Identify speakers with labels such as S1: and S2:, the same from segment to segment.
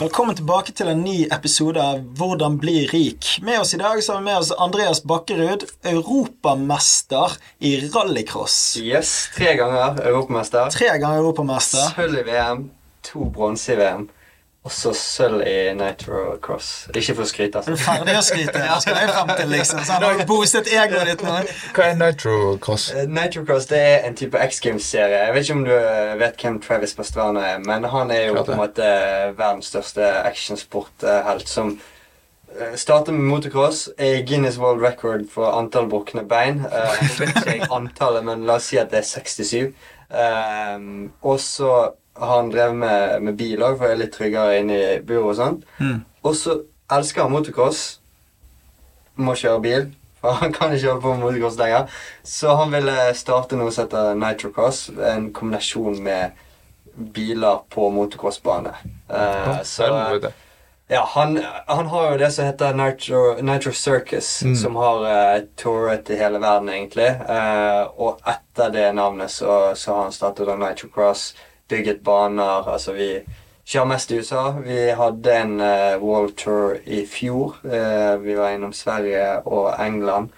S1: Velkommen tilbake til en ny episode av Hvordan bli rik. Med oss i dag så har vi med oss Andreas Bakkerud, europamester i rallycross.
S2: Yes, tre ganger europamester.
S1: Tre ganger europamester.
S2: Sølv i VM, to bronse i VM. Og så sølv i Nitro Cross. Ikke for å skryte,
S1: Er du
S2: altså.
S1: ferdig å skryte? Skal jeg frem til, liksom? Så han har boostet egoet ditt nå.
S3: Hva er Nitro
S2: Cross? Nitro Cross det er en type X Games-serie. Jeg vet ikke om du eh, vet hvem Travis Pastrana er, men han er jo
S3: Klart
S2: på en måte verdens største actionsporthelt som eh, starter med motocross, er Guinness World Record for antall brukne bein. Eh, Jeg vet ikke antallet, men la oss si at det er 67. Um, og så han drev med, med bil òg, for det er litt tryggere inne i buret og sånn.
S1: Mm.
S2: Og så elsker han motocross. Må kjøre bil, for han kan ikke holde på med motocross lenger. Så han ville starte noe som heter nitrocross. En kombinasjon med biler på motocrossbane. Eh, så ja, han, han har jo det som heter Nitro, Nitro Circus,
S3: Mm.
S2: som har uh, touret i hele verden, egentlig. Eh, og etter det navnet så, så har han startet Nitro Cross, bygget baner. Altså, vi kjører mest i USA. Vi hadde en uh, world tour i fjor. Uh, vi var innom Sverige og England.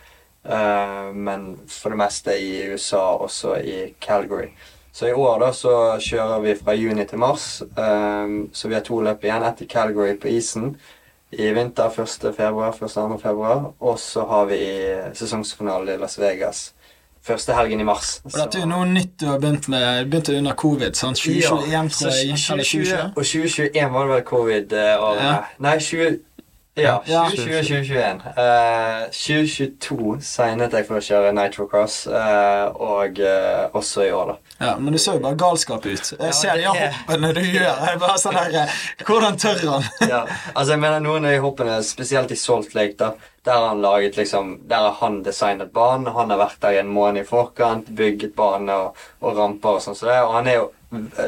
S2: Uh, men for det meste i USA, også i Calgary. Så i år da så kjører vi fra juni til mars. Um, så vi har to løp igjen. Ett i Calgary på isen i vinter. 1. februar, 1. 2. februar. Og så har vi sesongfinale i Las Vegas første helgen i mars.
S1: Og dette er jo noe nytt du har begynt med. Begynte under covid. sant? 2021 ja. jeg gikk, eller 2020.
S2: Og 2021 var det vel covid-året.
S1: Ja.
S2: Nei, 20... Ja,
S1: Ja.
S2: 2020-2021. Uh, 2022 signet jeg for å kjøre Nitro Cross, eh, og uh, også i år, da.
S1: Ja, Men du ser jo bare galskap ut. Jeg ser de hoppene du gjør. Jeg bare sånn der, eh, Hvordan tør han?
S2: ja, altså jeg mener Noen av de hoppene, spesielt i Salt Lake, da, der har han laget liksom, der har han designet banen. Han har vært der i en måned i forkant, bygget bane og, og ramper og sånn. Så det, og han er jo,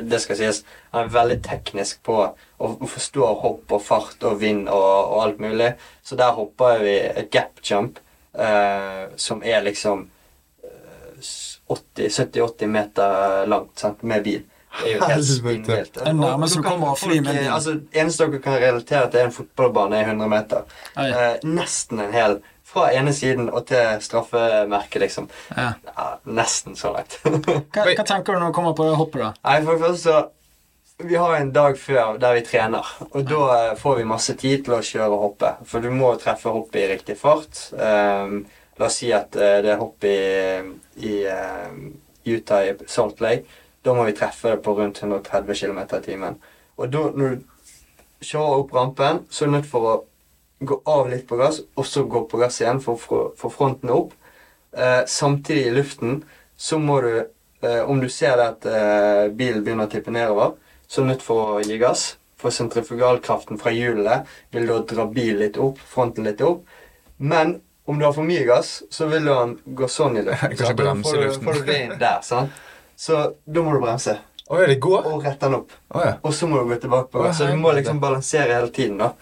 S2: det skal sies, han er veldig teknisk på å, forstå hopp og fart og vind og, og alt mulig. Så der hopper vi et gap jump eh, som er liksom eh, 80-70-80 meter langt sant, med bil. Det er jo helt spinnvilt.
S1: Bil.
S2: Altså, eneste dere kan relatere til, er en fotballbane i 100 meter. Eh, nesten en hel. Fra ene siden og til straffemerket, liksom.
S1: Ja.
S2: Ja, nesten så langt.
S1: Hva, hva tenker du når du kommer på det hoppet, da?
S2: Nei, for det første så Vi har en dag før der vi trener, og da eh, får vi masse tid til å kjøre og hoppe. For du må treffe hoppet i riktig fart. Um, la oss si at uh, det er hopp i, i uh, Utah, i Salt Lake. Da må vi treffe det på rundt 130 km i timen. Og da, når du kjører opp rampen, så er du nødt for å gå av litt på gass, og så gå på gass igjen for å få- fronten opp. Eh, samtidig i luften så må du, eh, om du ser at eh, bilen begynner å tippe nedover, så er du nødt for å gi gass. For sentrifugalkraften fra hjulene vil da dra bilen litt opp, fronten litt opp. Men om du har for mye gass, så vil han gå sånn i luften. Sant? Da får du- får du veien der, sånn. Så da må du bremse.
S3: Oh, ja?
S2: Og rette den opp.
S3: Oh, ja.
S2: Og så må du gå tilbake på gass. Så du må liksom balansere hele tiden, da.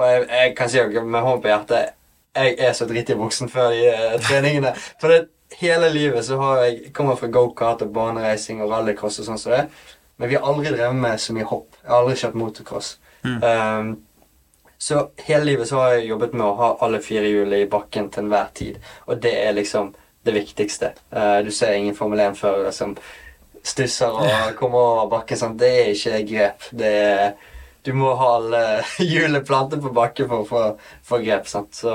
S2: Og jeg, jeg kan si dere med hånden på hjertet Jeg er så dritt i buksen før de uh, treningene. For det, hele livet så har jeg kommer fra gokart og banereising og rallycross og sånn som det. Men vi har aldri drevet med så mye hopp. Jeg har aldri kjørt motocross. Um, så hele livet så har jeg jobbet med å ha alle fire hjulene i bakken til enhver tid. Og det er liksom det viktigste. Uh, du ser ingen Formel 1-førere som stusser og kommer over bakken. Sant? Det er ikke grep. Det er, du må ha alle hjulene plantet på bakken for å få, få grep. Sant? Så,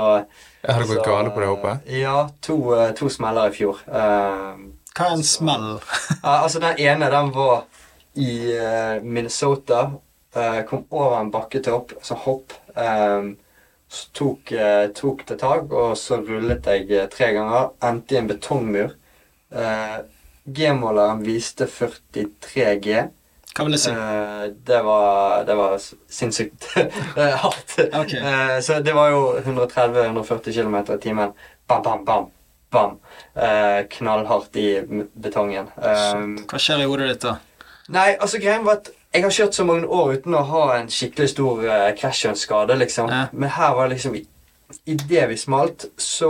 S3: Har det gått galt på det hoppet?
S2: Ja, to, eh, to smeller i fjor. Eh,
S1: Hva er en smell?
S2: Ja, altså Den ene den var i eh, Minnesota. Eh, kom over en bakketopp, altså hopp. eh, så tok, eh, tok det tak, og så rullet jeg eh, tre ganger. Endte i en betongmur. Uh, G-måleren viste 43 G.
S1: Hva vil det si?
S2: Eh, det var, det var sinnssykt hardt.
S1: Okay.
S2: Eh, så det var jo 130-140 km i timen. Bam, bam, bam. bam. Eh, knallhardt i betongen. Um,
S1: Hva skjer i hodet ditt da?
S2: nei, altså greien var at jeg har kjørt så mange år uten å ha en skikkelig stor uh, krasj og en skade, liksom.
S1: Ja.
S2: Men her var det liksom i- Idet vi smalt, så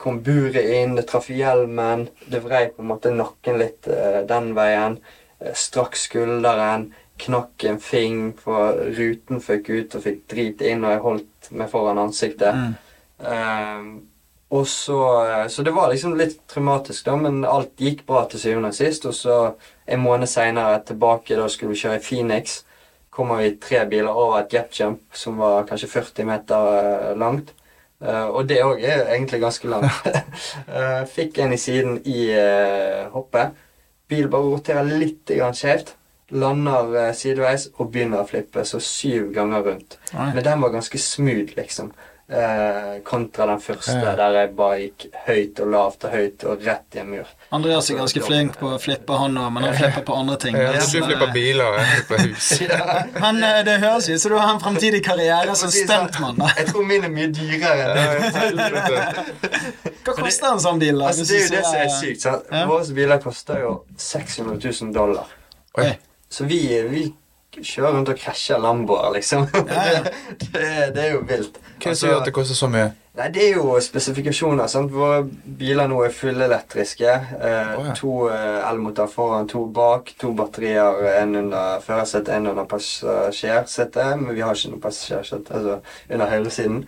S2: kom buret inn, det traff hjelmen. Det vrei på en måte nakken litt den veien. Eh, strakk skulderen. knakk en fing, for ruten føk ut og fikk drit inn, og jeg holdt meg foran ansiktet.
S1: Mm.
S2: Um, og så, så det var liksom litt traumatisk, da, men alt gikk bra til syvende og sist. Og så en måned seinere tilbake, da skulle vi kjøre i Phoenix, kommer vi tre biler over et gap jump som var kanskje 40 meter eh, langt. Uh, og det òg er egentlig ganske langt. uh, fikk en i siden i uh, hoppet. Bil bare roterer litt skjevt. Lander eh, sideveis og begynner å flippe så syv ganger rundt.
S1: Nei.
S2: Men den var ganske smooth, liksom. Eh, kontra den første,
S3: Ja.
S2: der jeg bare gikk høyt og lavt og høyt og rett i en mur.
S1: Andreas er ganske flink på å flippe, han òg, men han flipper på andre ting.
S3: Ja, du flipper
S1: eh,
S3: biler, og jeg flipper hus.
S1: Men eh, det høres ut som du har en fremtidig karriere som stuntmann.
S2: Jeg tror min er mye dyrere. enn.
S1: Hva koster en sånn bil? da?
S2: Altså, det er jo det som er sykt. sant?
S1: Ja.
S2: Våre biler koster jo 600 000 dollar.
S1: Oi.
S2: Så vi, vi kjører rundt og krasjer Lamboer, liksom.
S1: Ja, ja.
S2: Det, det er jo vilt.
S3: Hva er det som gjør at det koster så mye?
S2: Nei, Det er jo spesifikasjoner. sant? Våre biler nå er fullelektriske. Eh,
S3: oh, ja.
S2: To eh, foran, to bak. To batterier, en under førersetet, en under passasjersetet. Men vi har ikke noe passasjersete, altså under høyresiden.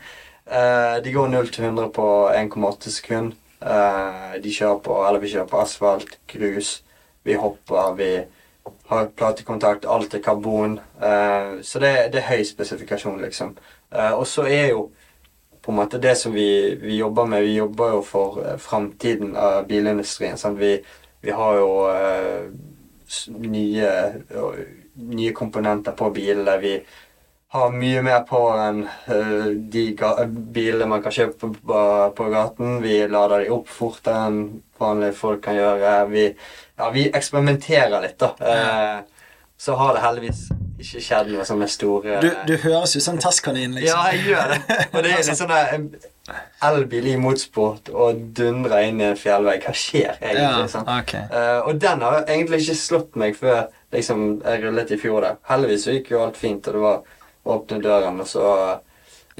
S2: Eh, de går 0 til 100 på 1,8 sekund. Eh, de kjører på, eller vi kjører på asfalt, grus. Vi hopper, vi har platekontakt, alt er karbon. Uh, så det, det er høy spesifikasjon, liksom. Uh, og så er jo på en måte det som vi, vi jobber med Vi jobber jo for uh, framtiden av bilindustrien. Vi, vi har jo eh, nye, eh, nye komponenter på bilene. Vi har mye mer på enn eh, de bilene man kan kjøpe på, på, på gaten. Vi lader de opp fortere enn vanlige folk kan gjøre. Vi, ja, vi eksperimenterer litt, da. Eh, så har det heldigvis ikke skjedd noe sånne store
S1: Du, du høres ut som en tasskanin, liksom.
S2: ja, jeg gjør det. Og det er litt sånn en elbil i motsport og dundrer inn i en fjellvegg. Hva skjer egentlig?
S1: Ja,
S2: sant?
S1: ok.
S2: Eh, og den har egentlig ikke slått meg før liksom, jeg rullet i fjor. der. Heldigvis gikk jo alt fint, og det var å åpne døren, og så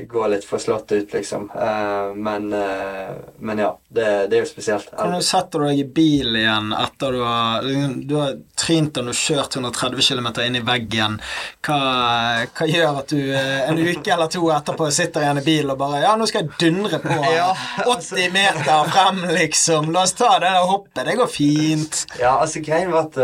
S2: går litt for slått ut, liksom. Eh, men, eh, men ja, det, det er jo spesielt.
S1: Setter du deg i bil igjen etter du har, du har trint og kjørt 130 km inn i veggen? Hva, hva gjør at du eh, en uke eller to etterpå sitter igjen i bil og bare Ja, nå skal jeg dundre på
S2: Ja,
S1: 80 meter frem, liksom. La oss ta det der hoppet. Det går fint.
S2: Ja, altså greien var at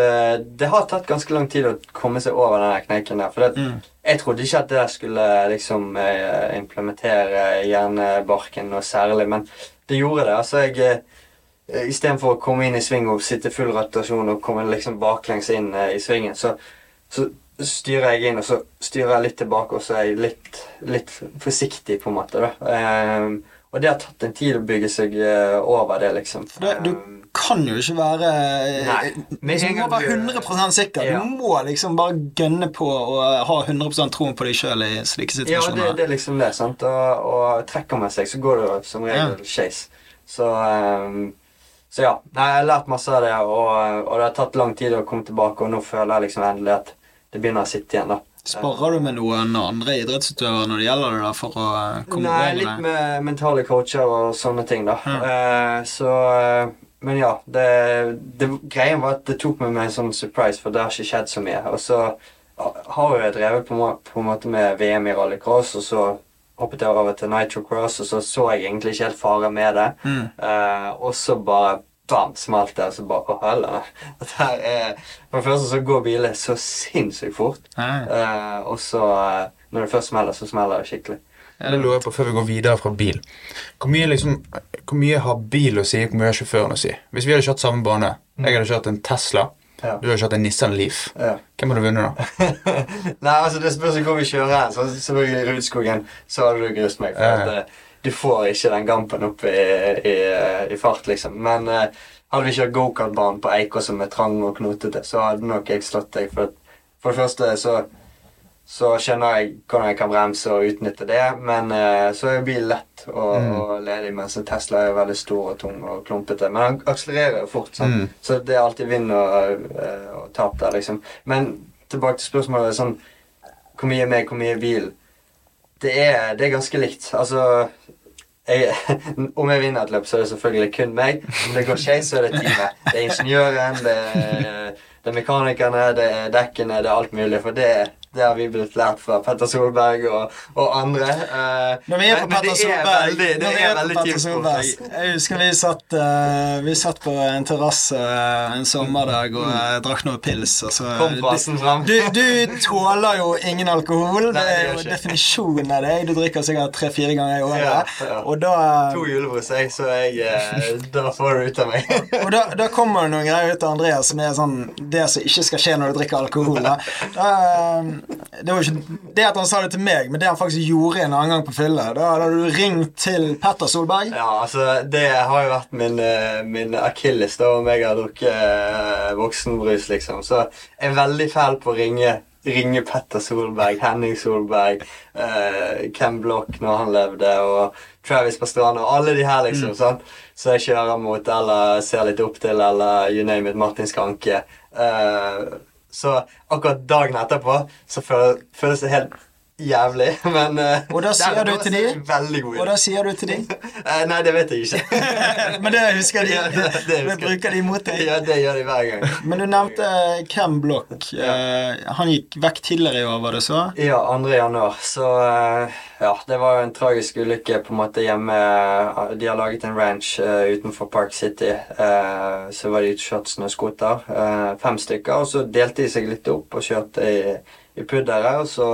S2: det har tatt ganske lang tid å komme seg over den kneiken der. For det,
S1: Mm.
S2: Jeg trodde ikke at det der skulle liksom eh, implementere hjernebarken noe særlig, men det gjorde det. Altså, jeg eh, Istedenfor å komme inn i sving og sitte full rotasjon og komme liksom baklengs inn eh, i svingen, så, så styrer jeg inn, og så styrer jeg litt tilbake, og så er jeg litt, litt forsiktig, på en måte. da. Ehm, og det har tatt en tid å bygge seg eh, over det, liksom.
S1: For det, du kan jo ikke være
S2: Nei. Med
S1: liksom, Du må være
S2: du-
S1: 100 sikker.
S2: Ja.
S1: Du må liksom bare gønne på og ha 100 troen på deg sjøl i slike situasjoner.
S2: Ja, det, det er liksom det. sant? Og, og trekker man seg, så går det som regel
S1: Ja.
S2: skeis. Så, um, så ja. Nei, jeg har lært masse av det, og, og det har tatt lang tid å komme tilbake, og nå føler jeg liksom endelig at det begynner å sitte igjen. da.
S1: Sparrer du med noen andre idrettsutøvere når det gjelder det, da, for å eh, komme
S2: Nei,
S1: over
S2: litt
S1: det?
S2: med mentale coacher og sånne ting, da.
S1: Ja.
S2: Uh, så eh, Men ja. Det, det, greien var at det tok meg med en sånn surprise, for det har ikke skjedd så mye. Og så har jeg drevet på, på en måte med VM i rallycross, og så hoppet jeg over til nitrocross, og så så jeg egentlig ikke helt fare med det.
S1: Mm.
S2: Uh, og så bare bam, smalt det, og så bare Å, helvete. Er For det første så går biler så sinnssykt fort. Eh, og så, eh, når det først smeller, så smeller det skikkelig.
S3: Det lurer jeg på før vi går videre fra bil. Hvor mye, liksom, hvor mye har bil å si, hvor mye har sjåføren å si? Hvis vi hadde kjørt samme bane, jeg hadde kjørt en Tesla,
S2: Ja.
S3: du hadde kjørt en Nissan Leaf.
S2: Ja.
S3: Hvem hadde vunnet da?
S2: Nei, altså det spørs hvor vi kjører hen. Så selvfølgelig i Rudskogen så hadde du grust meg. For
S3: Ja.
S2: at, eh, du får ikke den gampen opp i, i, i fart, liksom. Men eh, hadde vi kjørt gokartbanen på Eikå som er trang og knotete, så hadde nok jeg slått deg. For, for det første så, så skjønner jeg hvordan jeg kan bremse og utnytte det, men eh, så er bilen bil lett og,
S3: Mm.
S2: og ledig, mens en Tesla er veldig stor og tung og klumpete. Men han akselererer jo fort, sånn.
S3: Mm.
S2: så det er alltid vinn og, eh, og tap der, liksom. Men tilbake til spørsmålet sånn Hvor mye er meg, hvor mye er bil? Det er, det er ganske likt. Altså jeg, Om jeg vinner et løp, så er det selvfølgelig kun meg. Om det går skeis, så er det teamet. Det er ingeniøren, det er, det er mekanikerne, det er dekkene, det er alt mulig. For det, det har vi blitt lært fra Petter Solberg og, og andre. Uh,
S1: Når vi er på
S2: men-
S1: Petter
S2: er
S1: Solberg
S2: veldig- Det er
S1: er
S2: veldig
S1: Petter. Solberg
S2: Jeg-
S1: husker vi satt, uh, vi satt på en terrasse eh, en sommerdag og uh, drakk noe pils. Og så,
S2: Kom frasen fram.
S1: du, du tåler jo ingen alkohol.
S2: Nei,
S1: det er jo definisjonen av deg. Du drikker sikkert tre-fire ganger i året.
S2: Ja, ja.
S1: Og da
S2: To julebrus, jeg, så jeg eh, Da får du ut av meg.
S1: Og da, da kommer det noen greier ut av Andreas som er sånn Det som ikke skal skje når du drikker alkohol. Da. Da, eh, det var ikke det at han sa det til meg, men det han faktisk gjorde en annen gang på fylle. Da hadde du ringt til Petter Solberg.
S2: Ja, altså, det har jo vært min, eh, min akilles da om jeg har drukket eh, voksenbrus, liksom. Så jeg er veldig fæl på å ringe, ringe Petter Solberg, Henning Solberg, eh, Ken Block når han levde, og Travis Pastrana, og alle de her, liksom. sånn. Så jeg kjører mot, eller ser litt opp til, eller you name it, Martin Skanke. Eh, så akkurat dagen etterpå så føles, det helt jævlig, men uh,
S1: Og da sier du til
S2: dem?
S1: de-
S2: Veldig god
S1: Og da sier du til dem
S2: uh, nei, det vet jeg ikke.
S1: Men det husker de.
S2: Ja, det- det husker
S1: bruker de mot deg.
S2: ja, det gjør de hver gang.
S1: Men du nevnte Ken Block. Uh, han gikk vekk tidligere i år, var det så?
S2: Ja, 2. januar. Så eh, ja, det var jo en tragisk ulykke på en måte hjemme. De har laget en ranch eh, utenfor Park City. Eh, så var de ute og kjørte snøscooter. eh, fem stykker. Og så delte de seg litt opp og kjørte i, i pudderet. Og så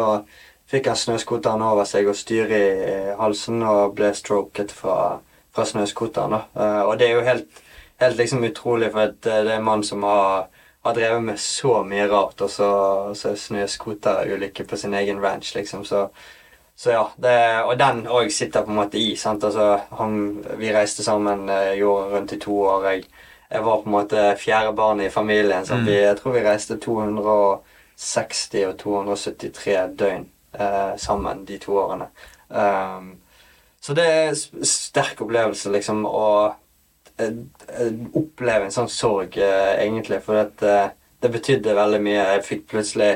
S2: fikk han snøscooteren over seg og styret i halsen og ble stroket fra, fra snøscooteren. da. Eh, og det er jo helt, helt liksom utrolig, for eh, det er en mann som har har drevet med så mye rart, og så, så snøscooterulykke på sin egen ranch, liksom. Så, så ja. Det, og den òg sitter på en måte i. sant? Altså, han, vi reiste sammen jorda rundt i to år. Jeg, jeg var på en måte fjerde barn i familien. Så
S1: Mm.
S2: vi, jeg tror vi reiste 260 og 273 døgn eh, sammen de to årene. Um, så det er en sterk opplevelse, liksom, å eh, eh, oppleve en sånn sorg, eh, egentlig. For at, eh, det betydde veldig mye. Jeg fikk plutselig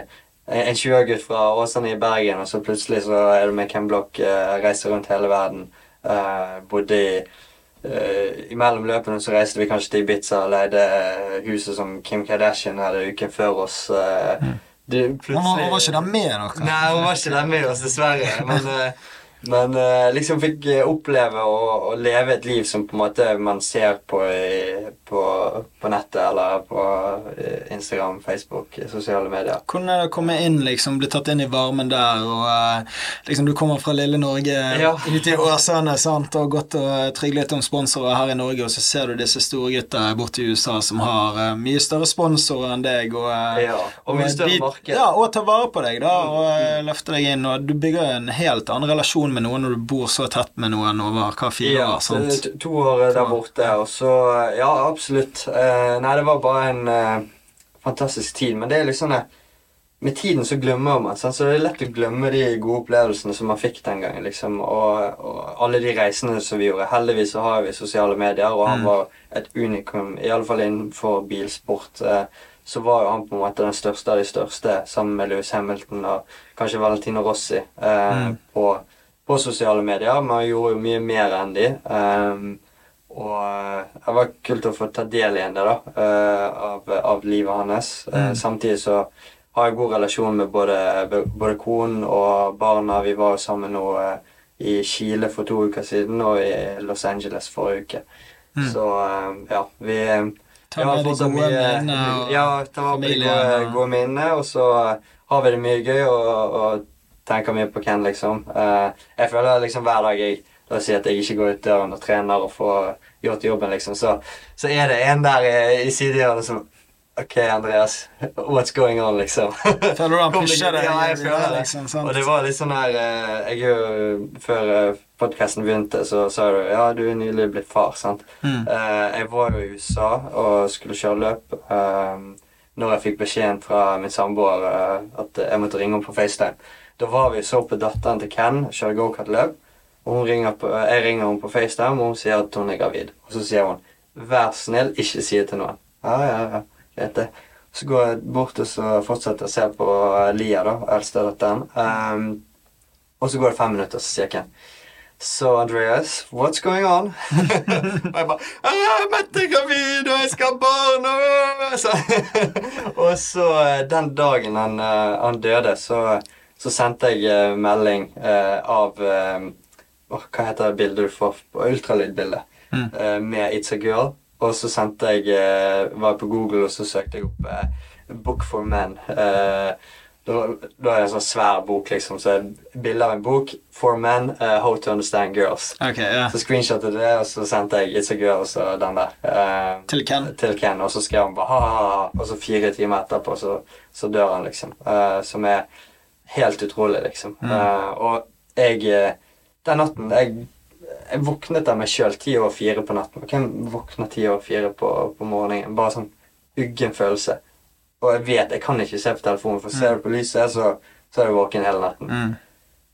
S2: en 20-gutt fra Åsane i Bergen, og så plutselig så er du med Ken Block, eh, reiser rundt hele verden. Eh, bodde i eh, Imellom løpene så reiste vi kanskje til Ibiza og leide huset som Kim Kardashian hadde uken før oss. eh, du,
S1: Han var, Hun var ikke der med dere?
S2: Nei, hun var ikke der med oss, dessverre. Men, eh, men eh, liksom fikk eh, oppleve å, å leve et liv som på en måte man ser på, i, på, på nettet eller på eh, Instagram, Facebook, sosiale medier.
S1: Hvordan er det å komme inn, liksom, bli tatt inn i varmen der, og eh, liksom du kommer fra lille Norge
S2: Ja.
S1: ut i Åsane sant, og gått og trygg litt om sponsorer her i Norge, og så ser du disse store gutta borte i USA som har eh, mye større sponsorer enn deg, og, eh,
S2: Ja, og mye større marked.
S1: Ja, og tar vare på deg, da, og eh, løfter deg inn, og du bygger en helt annen relasjon med noen når du bor så tett med noen over hva, fire
S2: Ja,
S1: år, sant?
S2: to år der borte, og så Ja, absolutt. Eh, nei, det var bare en eh, fantastisk tid. Men det er liksom det Med tiden så glemmer man, sant? så det er lett å glemme de gode opplevelsene som man fikk den gangen. liksom, Og, og alle de reisene som vi gjorde. Heldigvis så har vi sosiale medier, og han
S1: Mm.
S2: var et unikum, iallfall innenfor bilsport. Eh, så var jo han på en måte den største av de største, sammen med Louis Hamilton og kanskje Valentino Rossi, eh,
S1: Mm.
S2: på, på sosiale medier. Men han gjorde jo mye mer enn de. Um, og eh, det var kult å få ta del i det, da, eh, av, av livet hans. Eh,
S1: Mm.
S2: samtidig så har jeg god relasjon med både, både konen og barna. Vi var jo sammen nå i Chile for to uker siden og i Los Angeles forrige uke.
S1: Mm.
S2: Så ja, vi
S1: Ta med de gode minnene og
S2: Ja, ta
S1: familien
S2: gode,
S1: og-
S2: gode minnene, og så har vi det mye gøy og, og tenker mye på Ken, liksom. Jeg føler liksom hver dag jeg La oss si at jeg ikke går ut døren og trener og får gjort jobben, liksom, så, så er det en der i, i sidehjørnet som OK, Andreas, what's going on, liksom?
S1: Føler du han pusher deg?
S2: Ja, jeg føler det.
S1: liksom?
S2: Og det var litt sånn her eh, jeg, jo- Før podkasten begynte, så sa du ja, du er nylig blitt far, sant?
S1: Mm.
S2: Eh, jeg var jo i USA og skulle kjøre løp. eh, når jeg fikk beskjeden fra min samboer eh, at jeg måtte ringe henne på FaceTime. Da var vi så på datteren til Ken kjøre gokart-løp. Og ringer på, jeg ringer henne på FaceTime, og hun sier at hun er gravid. Og så sier hun 'Vær snill, ikke si det til noen'. Ja, ja, ja. Greit, det. Så går jeg bort og så fortsetter å se på Lia, da, eldstedatteren. Um, og så går det fem minutter, så sier Ken So, Andreas, what's going on? og jeg bare «Ah, 'Mette er gravid, og jeg skal ha barn!' og så, så eh, den dagen han, eh, han døde, så, så sendte jeg eh, melding eh, av eh, åh, Hva heter det bildet du får på ultralydbildet?
S1: Mm.
S2: Uh, med 'It's a Girl'. Og så sendte jeg uh, var på Google og så søkte jeg opp uh, 'Book for Men'. Uh, da, da er det en sånn svær bok, liksom. Så bilde av en bok. 'For men. uh, how to understand girls'.
S1: Okay, yeah.
S2: Så screenshotet det, og så sendte jeg 'It's a Girl' og så den der. Uh,
S1: Til Ken.
S2: til Ken, og så skrev han bare ha-ha-ha, og så fire timer etterpå så, så dør han, liksom. Uh, som er helt utrolig, liksom.
S1: Mm.
S2: Og jeg Den natten jeg, jeg våknet av meg sjøl ti over fire på natten. Og Hvem våkner ti over fire på, på morgenen? Bare sånn uggen følelse. Og jeg vet jeg kan ikke se på telefonen, for ser du på lyset, så, så er du våken hele natten.
S1: Mm.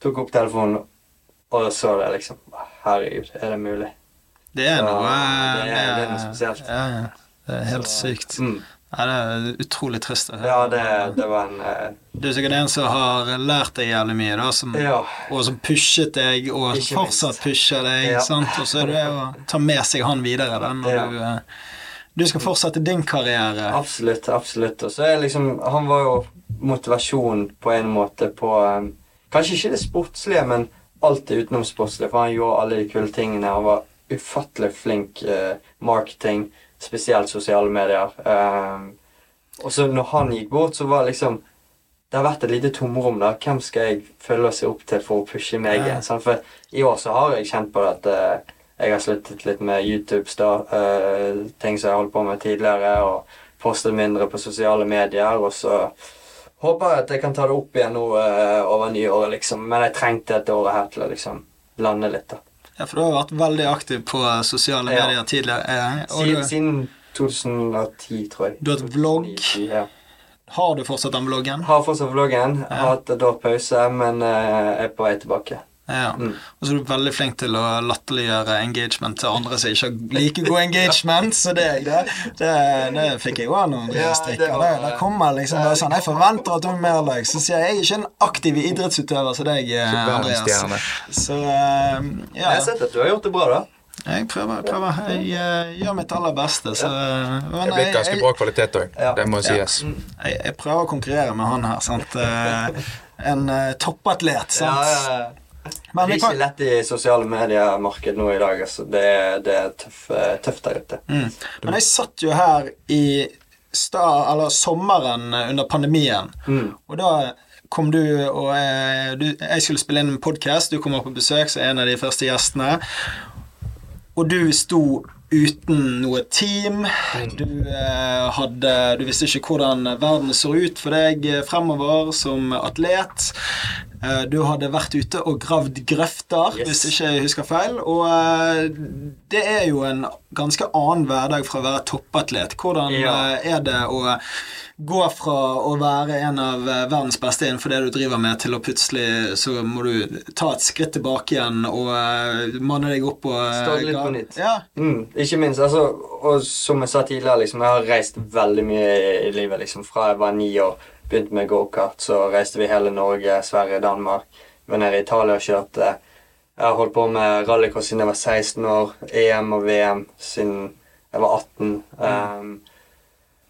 S2: Tok opp telefonen, og så det liksom Herregud, er det mulig?
S1: Det er
S2: Så,
S1: noe
S2: det er- det er noe spesielt.
S1: Ja, ja. Det er helt
S2: Så,
S1: sykt.
S2: Mm.
S1: Ja, det er utrolig trist det.
S2: Ja, det, det var en eh,
S1: Du er sikkert en som har lært deg jævlig mye, da, som,
S2: Ja.
S1: og som pushet deg, og
S2: Ikke
S1: fortsatt
S2: minst.
S1: pusher deg.
S2: Ja.
S1: Sant? Og så er det å ta med seg han videre da, når
S2: Ja.
S1: du, eh, du skal fortsette din karriere.
S2: Absolutt, absolutt. Og så er liksom Han var jo motivasjon på en måte på um, Kanskje ikke det sportslige, men alt det utenom sportslige, for han gjorde alle de kule tingene. Han var ufattelig flink eh, marketing, spesielt sosiale medier. Um, og så når han gikk bort, så var liksom Det har vært et lite tomrom der. Hvem skal jeg følge og se opp til for å pushe meg igjen? Ja. For i år så har jeg kjent på det at eh, jeg har sluttet litt med YouTubes, da. eh, ting som jeg holdt på med tidligere, og postet mindre på sosiale medier. Og så håper jeg at jeg kan ta det opp igjen nå eh, over nyåret, liksom. Men jeg trengte dette året her til å liksom lande litt, da.
S1: Ja, for du har vært veldig aktiv på sosiale
S2: Ja.
S1: medier tidligere. eh,
S2: Siden,
S1: du,
S2: siden 2010, tror jeg.
S1: Du har et vlogg?
S2: 2009, Ja.
S1: har du fortsatt den vloggen?
S2: Har fortsatt vloggen.
S1: Ja.
S2: Har hatt et år pause, men uh, er på vei tilbake.
S1: Ja.
S2: Mm.
S1: Og så er du veldig flink til å latterliggjøre engagement til andre som ikke har like god engagement som deg. Det, det, det fikk jeg òg noen
S2: Ja,
S1: strikker.
S2: det
S1: Det, kommer liksom bare sånn Jeg forventer at du er mer lag. Så sier jeg jeg er ikke en aktiv idrettsutøver som deg, eh, Andreas. Så ja.
S2: Jeg har sett at du har gjort det bra, da.
S1: Jeg prøver. prøver. Jeg jeg gjør mitt aller beste, så men
S3: Det er blitt ganske bra kvalitet òg. Det må sies.
S1: jeg, jeg prøver å konkurrere med han her, sant. Eh, En eh, toppatlet, sant.
S2: Ja, ja, ja.
S1: Men
S2: det er ikke lett i sosiale medier-markedet nå i dag. Altså. Det, det er tøff, eh, tøft der ute.
S1: Mm. Men jeg satt jo her i stad, eller sommeren under pandemien,
S2: Mm.
S1: og da kom du og jeg, du, jeg skulle spille inn en podkast. Du kom opp på besøk som en av de første gjestene. Og du sto uten noe team. Du, eh, hadde, du visste ikke hvordan verden så ut for deg eh, fremover som atlet. Eh, du hadde vært ute og gravd grøfter,
S2: Yes.
S1: hvis ikke jeg husker feil. Og eh, det er jo en ganske annen hverdag fra å være toppatlet. Hvordan
S2: Ja.
S1: eh, er det å gå fra å være en av verdens beste innenfor det du driver med, til å plutselig så må du ta et skritt tilbake igjen og manne deg opp og
S2: Starte litt på nytt.
S1: Ja.
S2: Mm, ikke minst. altså, Og som jeg sa tidligere, liksom, jeg har reist veldig mye i, i livet. liksom, Fra jeg var ni år, begynte med gokart, så reiste vi hele Norge, Sverige, Danmark. Var nede i Italia og kjørte. Jeg har holdt på med rallycross siden jeg var 16 år. EM og VM siden jeg var 18. Um,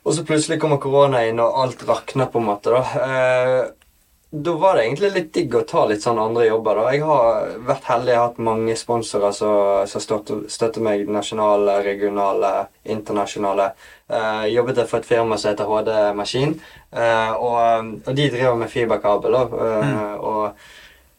S2: og så plutselig kommer korona inn, og alt rakner på en måte. da. Uh, da var det egentlig litt digg å ta litt sånn andre jobber. da. Jeg har vært heldig, jeg har hatt mange sponsorer som støtter meg. Nasjonale, regionale, internasjonale. Eh, jobbet jeg for et firma som heter HD Maskin. Uh, og, og de driver med fiberkabel. Uh, mm. Og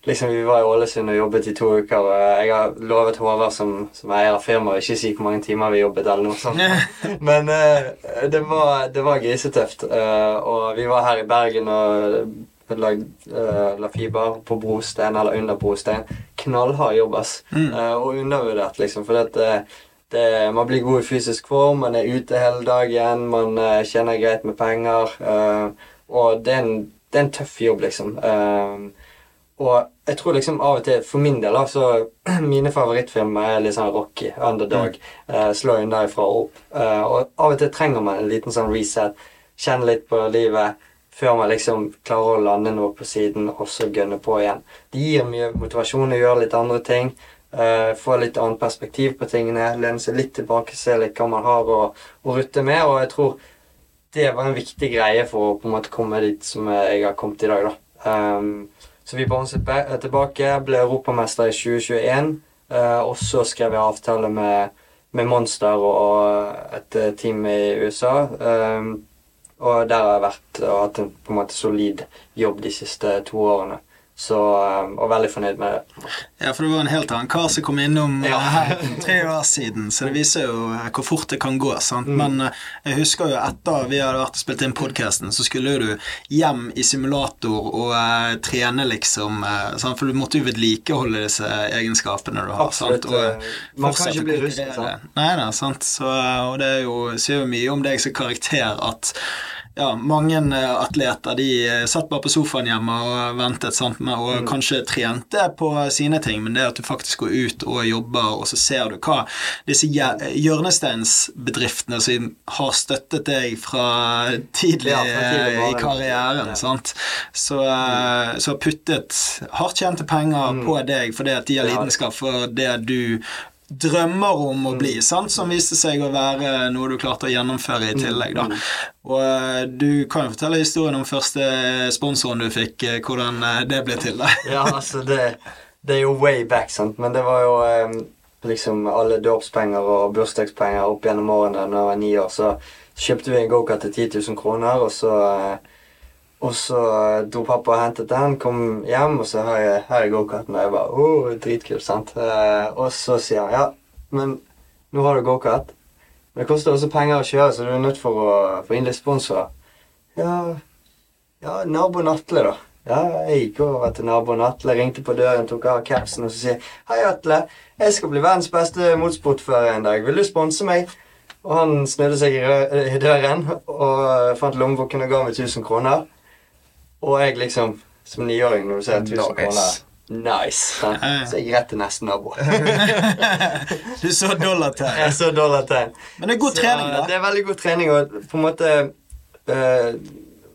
S2: liksom vi var i Ålesund og jobbet i to uker. og Jeg har lovet Håvard som, som eier av firmaet ikke si hvor mange timer vi jobbet. eller noe sånt. Men eh, det, var, det var grisetøft. eh, og vi var her i Bergen og lagde uh, la fiber på brostein eller under brostein. Knallhard jobb, ass.
S1: Mm.
S2: Eh, og undervurdert, liksom. For det, det, man blir god i fysisk form, man er ute hele dagen, man uh, tjener greit med penger. Uh, og det er, en, det er en tøff jobb, liksom. Uh, og jeg tror liksom av og til, for min del, altså så mine favorittfilmer er litt sånn Rocky, Underdog, uh, slå unna ifra og opp. Eh, og av og til trenger man en liten sånn reset. Kjenne litt på livet før man liksom klarer å lande noe på siden, og så gønne på igjen. Det gir mye motivasjon å gjøre litt andre ting. Eh, få litt annet perspektiv på tingene. Lene seg litt tilbake, se litt hva man har å, å rutte med. Og jeg tror det var en viktig greie for å på en måte komme dit som jeg har kommet i dag. da. Um, så vi bounset ba- tilbake, ble europamester i 2021. Uh, og så skrev jeg avtale med, med Monster og et eh, team i USA. Um, og der har jeg vært og hatt en på en måte solid jobb de siste to årene. Så, um, og veldig fornøyd med det.
S1: Ja, for det var en helt annen kar som kom innom
S2: Ja.
S1: her tre år siden, så det viser jo eh, hvor fort det kan gå. sant? Men eh, jeg husker jo etter vi hadde vært og spilt inn podkasten, så skulle du hjem i simulator og uh, trene, liksom. Uh, sant? For du måtte jo vedlikeholde disse egenskapene du har.
S2: Absolutt,
S1: sant? Og
S2: man kan ikke bli rusten, sant?
S1: Nei, nei, sant. Så, og det er jo, sier jo mye om deg som karakter at ja, mange eh, atleter de eh, satt bare på sofaen hjemme og ventet sant, med, og
S2: Mm.
S1: kanskje trente på sine ting, men det at du faktisk går ut og jobber, og så ser du hva disse hjørnesteinsbedriftene som har støttet deg fra tidlig
S2: Ja, fra tidlig
S1: eh, i karrieren,
S2: Ja.
S1: sant, så, mm. så har puttet hardtjente penger på deg fordi at de har
S2: Mm.
S1: Lidenskap for det du drømmer om å
S2: Mm.
S1: bli, sant? som viste seg å være noe du klarte å gjennomføre i tillegg. da. Og eh, du kan jo fortelle historien om første sponsoren du fikk, eh, hvordan eh, det ble til. da.
S2: Ja, altså, det, det er jo way back, sant. Men det var jo eh, liksom alle dåpspenger og bursdagspenger opp gjennom årene da jeg var ni år. Så kjøpte vi en gokart til 10 000 kroner, og så eh, og så eh, dro pappa og hentet den, kom hjem, og så har jeg, her er gokarten. Og jeg bare oh, dritkult, sant. Eh, og så sier han ja, men nå har du gokart. Men det koster også penger å kjøre, så du er nødt for å få inn litt sponsorer. Ja, ja, naboen Atle, da. Ja, jeg gikk over til naboen Atle, ringte på døren, tok av capsen og så sier Hei, Atle. Jeg skal bli verdens beste motorsportfører en dag. Vil du sponse meg? Og han snudde seg i døren og fant lommeboken og ga meg 1000 kroner. Og jeg liksom, som niåring, når du ser 1000
S3: Nice.
S2: kroner Nice. sant? Så jeg gikk rett til neste nabo.
S1: Du så dollartegn.
S2: jeg så dollartegn.
S1: Men det er god
S2: Så,
S1: trening, da.
S2: Det er veldig god trening, og på en måte uh,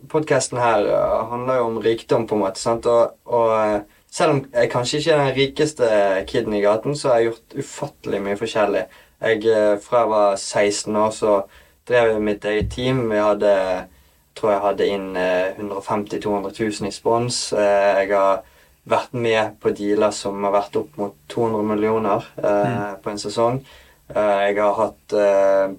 S2: Podkasten her eh, handler jo om rikdom, på en måte. sant? Og, og eh, selv om jeg kanskje ikke er den rikeste kiden i gaten, så har jeg gjort ufattelig mye forskjellig. Jeg, eh, fra jeg var 16 år, så drev jeg mitt eget team. Vi hadde tror jeg hadde inn eh, 150 000-200 000 i spons. Eh, jeg har vært med på dealer som har vært opp mot 200 millioner mm. på en sesong. Eh, jeg har hatt eh,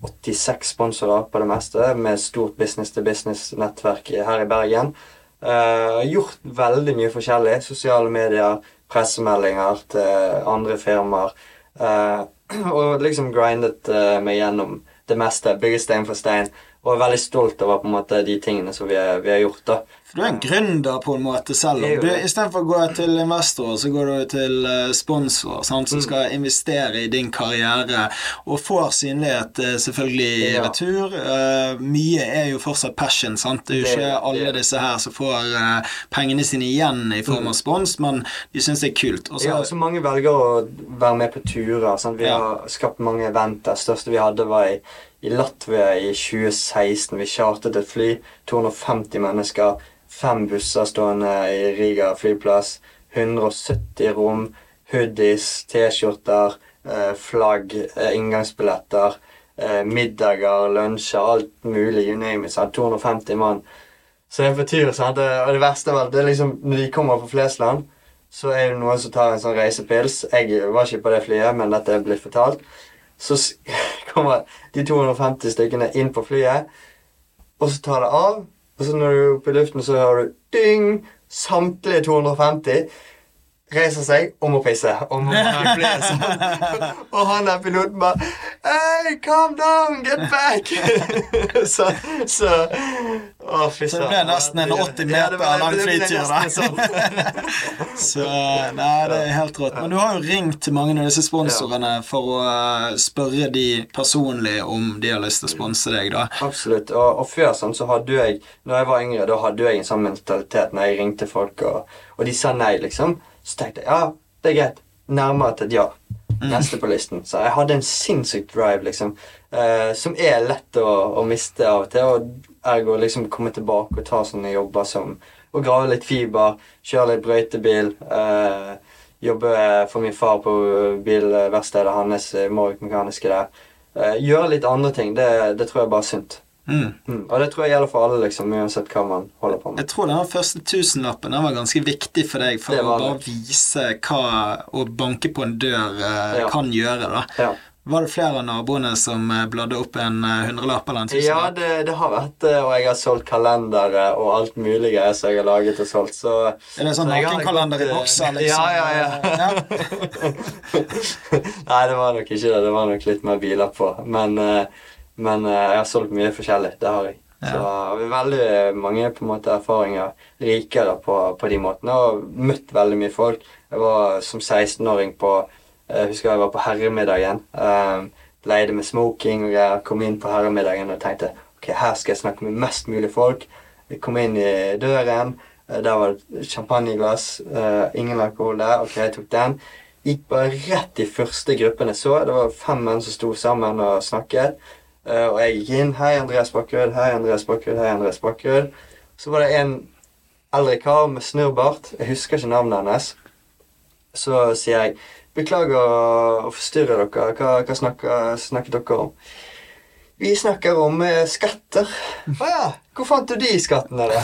S2: 86 sponsorer på det meste, med stort business-to-business-nettverk her i Bergen. Eh, gjort veldig mye forskjellig. Sosiale medier, pressemeldinger til andre firmaer. Eh, og liksom grindet eh, meg gjennom det meste. Bygget stein for stein. Og er veldig stolt over på en måte de tingene som vi, er, vi har gjort. da.
S1: For du er en gründer på en måte selv.
S2: om
S1: Du. Istedenfor å gå til investorer, så går du til eh, sponsorer som
S2: Mm.
S1: skal investere i din karriere, og får synlighet eh, selvfølgelig i
S2: Ja.
S1: retur. Uh, mye er jo fortsatt passion. sant? Det er jo ikke alle disse her som får uh, pengene sine igjen i form av spons, men de syns det er kult. Også,
S2: Mm. Ja, så mange velger å være med på turer. Sant? Vi
S1: Ja.
S2: har skapt mange eventer. Det største vi hadde, var i, i Latvia i 2016. Vi chartet et fly. 250 mennesker. Fem busser stående i Riga flyplass. 170 rom. Hoodies, T-skjorter, eh, flagg, eh, inngangsbilletter. Eh, middager, lunsjer, alt mulig. You name it. 250 mann. Så det betyr. Sant? Det- Og det verste av alt, er liksom når de kommer på Flesland så er det noen som tar en sånn reisepils. Jeg var ikke på det flyet, men dette er blitt fortalt. Så kommer de 250 stykkene inn på flyet, og så tar det av. Og så når du er oppe i luften, så hører du ding! Samtlige 250 reiser seg og må pisse. Og må. Og han der piloten bare Hey, calm down! Get back! så, så Å, fy
S1: Så det ble nesten en 80 meter lang flytur, da.
S2: sånn.
S1: Så Nei, det er helt rått. Men du har jo ringt til mange av disse sponsorene for å eh, spørre de personlig om de har lyst til å sponse deg, da.
S2: Absolutt. Og, og før sånn, så hadde jeg Når jeg var yngre, da hadde jeg en sånn mentalitet når jeg ringte folk, og, og de sa nei, liksom. Så tenkte jeg ja, det er greit. Nærmere til et ja. Neste på listen. Så jeg hadde en sinnssyk drive, liksom. Eh, som er lett å, å miste av og til. Og ergo liksom komme tilbake og ta sånne jobber som å grave litt fiber, kjøre litt brøytebil, eh, jobbe for min far på bilverkstedet hans, eh, Morvik Mekaniske der. Eh, gjøre litt andre ting. Det, det tror jeg bare er sunt.
S1: Mm.
S2: Mm. Og det tror jeg gjelder for alle, liksom, uansett hva man holder på med.
S1: Jeg tror den første tusenlappen den var ganske viktig for deg for å bare vise hva å banke på en dør eh,
S2: Ja.
S1: kan gjøre. da.
S2: Ja.
S1: Var det flere av naboene som eh, bladde opp en eh, hundrelapp eller en
S2: Ja,
S1: tusenlapp?
S2: det, det har vært det, og jeg har solgt kalendere og alt mulig greier som jeg har laget og solgt, så
S1: Er det sånn nakenkalender i
S2: eh,
S1: bokser, liksom?
S2: Ja, ja, ja. Nei, det var nok ikke det. Det var nok litt mer biler på. Men, eh, men eh, jeg har solgt mye forskjellig. Det har jeg. Så og vi har veldig mange på en måte erfaringer rikere på, på de måtene, og møtt veldig mye folk. Jeg var som 16-åring på Jeg husker jeg var på herremiddagen. Um, leide med smoking og jeg Kom inn på herremiddagen og tenkte ok, her skal jeg snakke med mest mulig folk. Jeg kom inn i døren. eh, Der var det champagneglass. Uh, ingen alkohol der. Ok, jeg tok den. Gikk bare rett i første gruppen jeg så. Det var fem menn som sto sammen og snakket. Eh, og jeg gikk inn. Hei, Andreas Bakkerud. Hei, Andreas Bakkerud. Hei, Andreas Bakkerud. Så var det en eldre kar med snurrbart. Jeg husker ikke navnet hennes. Så sier jeg Beklager å forstyrre dere. Hva, hva snakker, snakker dere om? Vi snakker om eh, skatter. Å ja. Hvor fant du de skattene, da?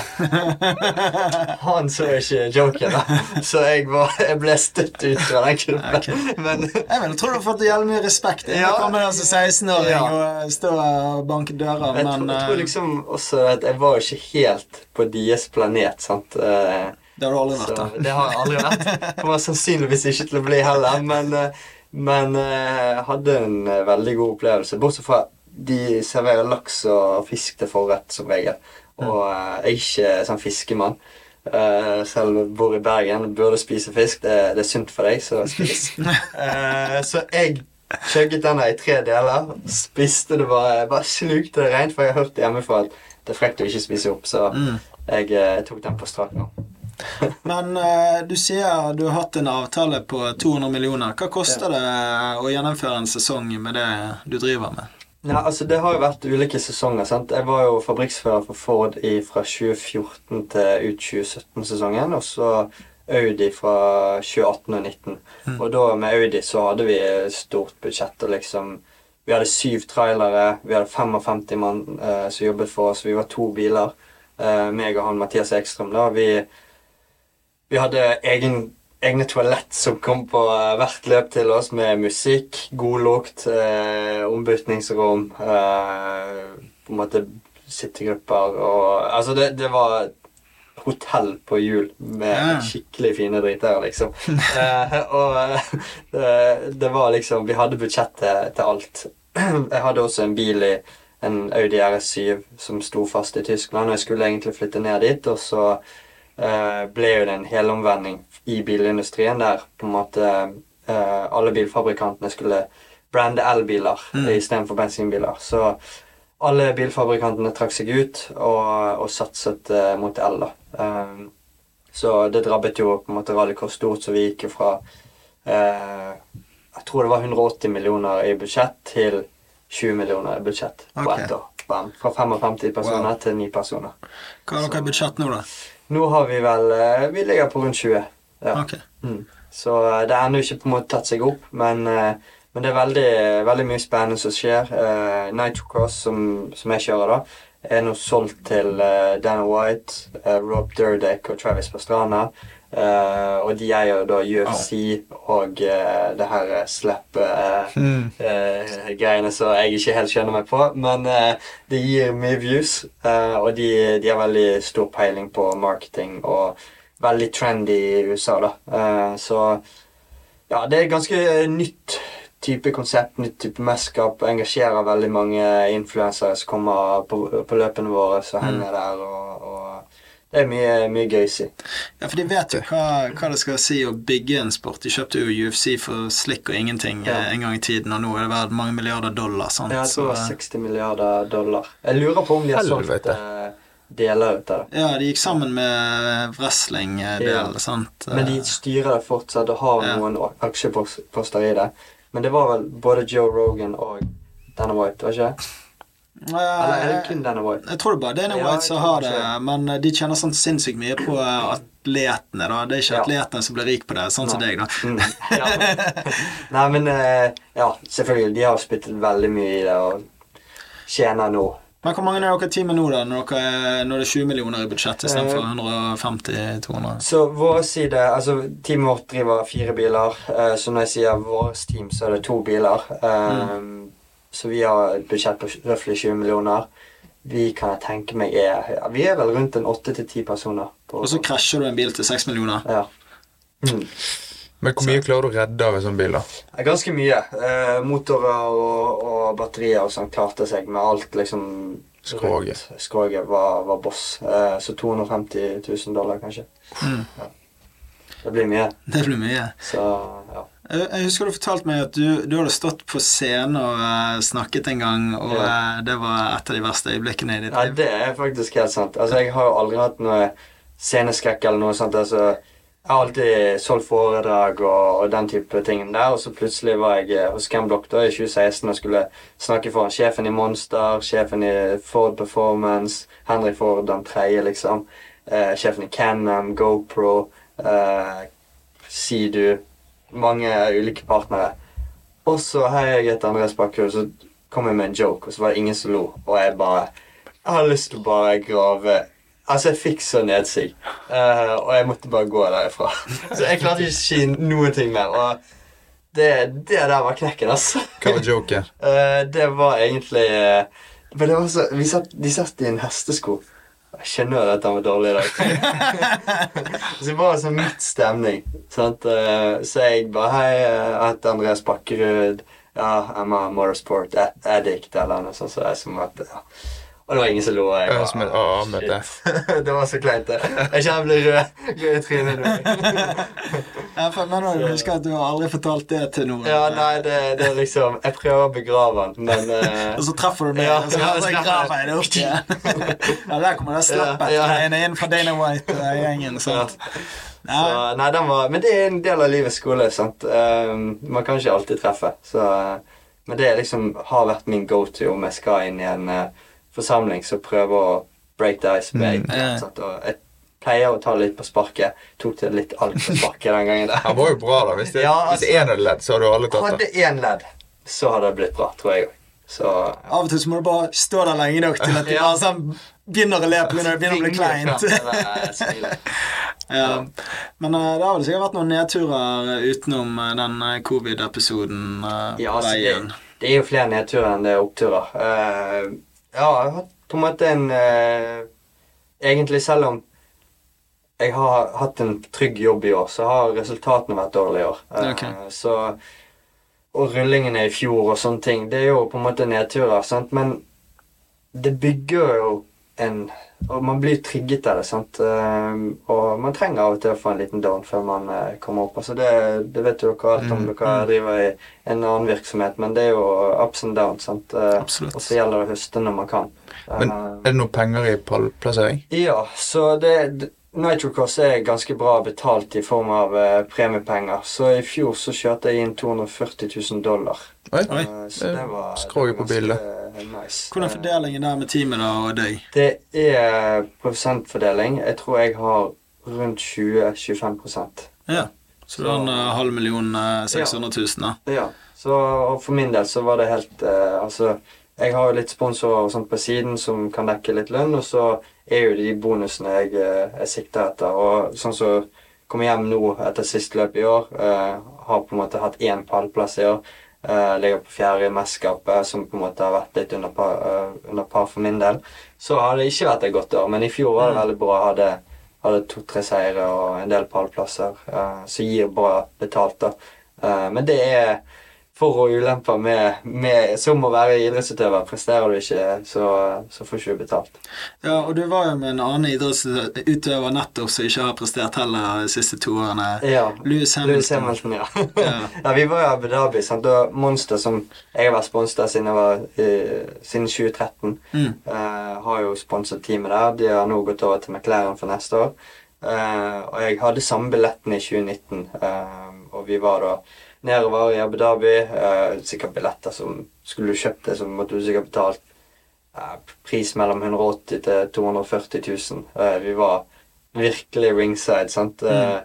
S2: Han så ikke joken, da. Så jeg, var, jeg ble støtt ut fra den gruppen. Men
S1: Jeg mener, tror du har fått jævlig mye respekt. Jeg
S2: Ja.
S1: kommer altså 16-åring
S2: Ja.
S1: og står stå og banker dører,
S2: jeg,
S1: men
S2: tror, jeg tror
S1: eh,
S2: liksom også at jeg var ikke helt på deres planet. sant? Eh,
S1: det har du aldri vært. Da.
S2: det har jeg aldri vært. Kommer sannsynligvis ikke til å bli heller, men, men hadde en veldig god opplevelse. Bortsett fra de serverer laks og fisk til forrett som regel. Og eh, jeg er ikke sånn fiskemann. Uh, selv om jeg bor i Bergen og burde spise fisk. Det, det er sunt for deg, så spis. uh, så jeg chugget denne i tre deler. Spiste det bare, bare slukte det rent, for jeg har hørt hjemmefra at det er frekt å ikke spise opp. Så
S1: Mm.
S2: jeg eh, tok den på strak nå.
S1: Men eh, du sier du har hatt en avtale på 200 millioner. Hva koster det å gjennomføre en sesong med det du driver med?
S2: Ja, altså Det har jo vært ulike sesonger. sant? Jeg var jo fabrikksfører for Ford i, fra 2014 til ut 2017-sesongen. Og så Audi fra 2018 og 2019. Og da med Audi så hadde vi stort budsjett. og liksom... Vi hadde syv trailere, vi hadde 55 mann eh, som jobbet for oss. Vi var to biler. Eh, meg og han Mathias Ekstrøm. da, Vi, vi hadde egen, egne toalett som kom på eh, hvert løp til oss med musikk, god lukt, eh, ombytningsrom, eh, på en måte sittegrupper og Altså, det, det var hotell på hjul med
S1: Ja.
S2: skikkelig fine driter, liksom. eh, og eh, det, det var liksom Vi hadde budsjett til, til alt. Jeg hadde også en bil i en Audi RS7 som sto fast i Tyskland, og jeg skulle egentlig flytte ned dit, og så ble jo det en helomvending i bilindustrien der på en måte eh, alle bilfabrikantene skulle brande elbiler
S1: Mm.
S2: istedenfor bensinbiler. Så alle bilfabrikantene trakk seg ut og, og satset eh, mot el. da. Så det drabbet jo på en måte Rallycross stort, så vi gikk jo fra eh, Jeg tror det var 180 millioner i budsjett til 20 millioner i budsjett på
S1: okay.
S2: ett år. Fra 55 personer
S1: Wow.
S2: til 9 personer.
S1: Hva er deres budsjett nå, da?
S2: Nå har vi vel eh, Vi ligger på rundt 20. Ja.
S1: Ok.
S2: Mm. Så eh, det er ennå ikke på en måte tatt seg opp, men, eh, men det er veldig, veldig mye spennende som skjer. Uh, Nitrocross, som, som jeg kjører, da, er nå solgt til uh, Dana White, uh, Rob Durdeck og Travis Pastrana. Uh, og de eier da UFC og eh, det her slap-greiene som jeg ikke helt skjønner meg på. Men det gir mye views, og de, de har veldig stor peiling på marketing og veldig trendy i USA, da. Så ja, det er ganske nytt type konsept, nytt type mesterskap. Engasjerer veldig mange influensere som kommer på, på løpene våre, som henger der. og, og det er mye, mye gøy, si.
S1: Ja, for de vet jo hva, hva det skal si å bygge en sport. De kjøpte jo UFC for slikk og ingenting
S2: Ja.
S1: eh, en gang i tiden, og nå er det verdt mange milliarder dollar. sant?
S2: Jeg tror det var 60 milliarder dollar. Jeg lurer på om de har solgt eh, deler ut av det.
S1: ja, de gikk sammen med wrestling-del,
S2: Ja.
S1: sant?
S2: Men de styrer det fortsatt og har
S1: Ja.
S2: noen aksjeposter i det. Men det var vel både Joe Rogan og Dana White, var ikke det? Eller er det kun Dana White?
S1: Jeg tror det bare Dana
S2: Ja,
S1: White som har det, men eh, de tjener sånn sinnssykt mye på eh, atletene. da Det er ikke
S2: Ja.
S1: atletene som blir rik på det, sånn som deg, da.
S2: Mm, ja. Nei, men eh, Ja, selvfølgelig. De har spyttet veldig mye i det og tjener nå.
S1: Men hvor mange er dere teamet nå, da, når, dere, er- når det er 20 millioner i budsjett istedenfor
S2: Eh,
S1: 150-200?
S2: Så vår side Altså, teamet vårt driver fire biler. Eh, så når jeg sier vårt team, så er det to biler. Mm. Så vi har et budsjett på røftlig 20 millioner. Vi kan tenke meg er ja, Vi er vel rundt en åtte til ti personer. På,
S1: Og så krasjer du en bil til 6 millioner.
S2: ja. Mm.
S3: Men hvor mye klarer du å redde av en sånn bil, da?
S2: Ganske mye. Eh, motorer og, og batterier og sånn klarte seg med alt liksom
S3: Skroget.
S2: Skroget var, var boss. Eh, så 250 000 dollar, kanskje.
S1: Mm.
S2: Det blir mye.
S1: Det blir mye.
S2: Så ja.
S1: Jeg jeg husker du fortalte meg at du, du hadde stått på scenen og uh, snakket en gang, og
S2: Ja.
S1: uh, det var et av de verste øyeblikkene i ditt
S2: ja,
S1: liv.
S2: det er faktisk helt sant. Altså, jeg har jo aldri hatt noe sceneskrekk eller noe sånt. Altså, jeg har alltid solgt foredrag og, og den type ting der, og så plutselig var jeg eh, hos Ken Block da i 2016 og skulle snakke foran sjefen i Monster, sjefen i Ford Performance, Henry Ford den tredje, liksom, eh, sjefen i Canam, GoPro, eh, Sidu, mange ulike partnere. Og så har jeg et Andreas Bakkerud, så kom jeg med en joke, og så var det ingen som lo, og jeg bare Jeg har lyst til å bare grave Altså, jeg fikk så nedsig, uh, og jeg måtte bare gå derifra. Så jeg klarte ikke å si noen ting mer. Og det, det der var knekken, altså.
S3: Hva var joken?
S2: Uh, det var egentlig uh, Men det var så vi satt, De satt i en hestesko. Jeg skjønner jo at han var dårlig i dag. så det var sånn midt stemning. Sant? Så jeg bare Hei, jeg heter Andreas Bakkerud. Ja, I'm a motorsport addict, eller noe sånt. Så jeg som at, ja. Og det var ingen som lo. jeg var,
S3: som et A, med det.
S2: det var så kleint, det. Jeg kjenner jeg blir rød, rød i trynet nå.
S1: Ja, for, men jeg husker at du har aldri fortalt det til noen.
S2: Ja, nei, det, det er liksom Jeg prøver å begrave den, men uh...
S1: Og så treffer du meg,
S2: Ja,
S1: og så,
S2: ja,
S1: graver jeg det opp igjen. ja, der kommer det slappet
S2: Ja, ja.
S1: inn, fra Dana White-gjengen. sant?
S2: Så, nei, den var, men det er en del av livets skole. sant? Um, man kan ikke alltid treffe. Så, men det liksom har vært min go to om jeg skal inn i en uh, forsamling som prøver å break the ice. med
S3: Mm.
S1: Ja.
S2: sant? Og jeg pleier å ta litt på sparket. Tok det litt altfor sparket den gangen. der.
S3: Han var jo bra, da. Hvis det
S2: Ja,
S3: hvis
S2: altså-
S3: én hadde ledd, så hadde alle tatt det.
S2: Hadde én ledd, så hadde det blitt bra, tror jeg òg. Så
S1: Av og til så må du bare stå der lenge nok til at de
S2: Ja.
S1: bare sånn begynner å le pga. det begynner å bli kleint. Ja. Men uh, det har vel sikkert vært noen nedturer eh, utenom uh, den eh, covid-episoden Uh,
S2: Ja, altså, det, det er jo flere nedturer enn det er oppturer. Eh, ja, jeg har på en måte en eh, Egentlig, selv om jeg har hatt en trygg jobb i år, så har resultatene vært dårlige i år. Eh,
S1: Ok.
S2: Så Og rullingene i fjor og sånne ting. Det er jo på en måte nedturer, sant, men det bygger jo en Og man blir trigget av det, sant. Eh, og man trenger av og til å få en liten down før man eh, kommer opp. Altså det, det vet jo dere alt om
S3: Mm,
S2: dere driver i en annen virksomhet, men det er jo ups and downs. sant? Eh,
S1: Absolutt.
S2: Og så gjelder det å høste når man kan.
S3: Men
S2: Eh,
S3: er det noe penger i pallplassering?
S2: ja, så det, det Nitrocross er ganske bra betalt i form av premiepenger. Så i fjor så kjørte jeg inn 240 000 dollar.
S3: Oi.
S1: Oi.
S2: Så det var,
S3: Skroget på bildet.
S2: Eh, Nice.
S1: Hvordan er fordelingen der med teamet da, og deg?
S2: Det er prosentfordeling. Jeg tror jeg har rundt 20-25%
S1: Ja. Så du har en eh, halv million, eh, 600 000, da.
S2: Ja. Så og for min del så var det helt eh, Altså, jeg har jo litt sponsorer og sånt på siden som kan dekke litt lønn, og så er jo de bonusene jeg, eh, jeg sikter etter. Og sånn som kom hjem nå etter siste løp i år, eh, har på en måte hatt én pallplass i år. Eh, ligger på fjerde i mesterskapet, som på en måte har vært litt under par, uh, under par for min del. Så har det ikke vært et godt år, men i fjor var det veldig bra. Hadde, hadde to-tre seire og en del pallplasser, uh, som gir bra betalt. da. Uh, men det er for- og ulemper med, med Som å være idrettsutøver. Presterer du ikke, så, så får ikke du betalt.
S1: Ja, og du var jo med en annen idrettsutøver nettopp som ikke har prestert heller de siste to årene.
S2: Ja.
S1: Louis Hamilton.
S2: Lewis Hamilton, ja.
S1: Ja.
S2: ja. Vi var i Abu Dhabi. sant? Og Monster, som jeg har vært sponset siden, uh, siden 2013,
S1: Mm.
S2: uh, har jo sponset teamet der. De har nå gått over til McLaren for neste år. Uh, og jeg hadde samme billetten i 2019, eh, og vi var da nedover i Abu Dhabi. Eh, sikkert billetter som Skulle du kjøpt det, så måtte du sikkert betalt eh, pris mellom 180 til 240 000. Eh, vi var virkelig ringside, sant. Eh,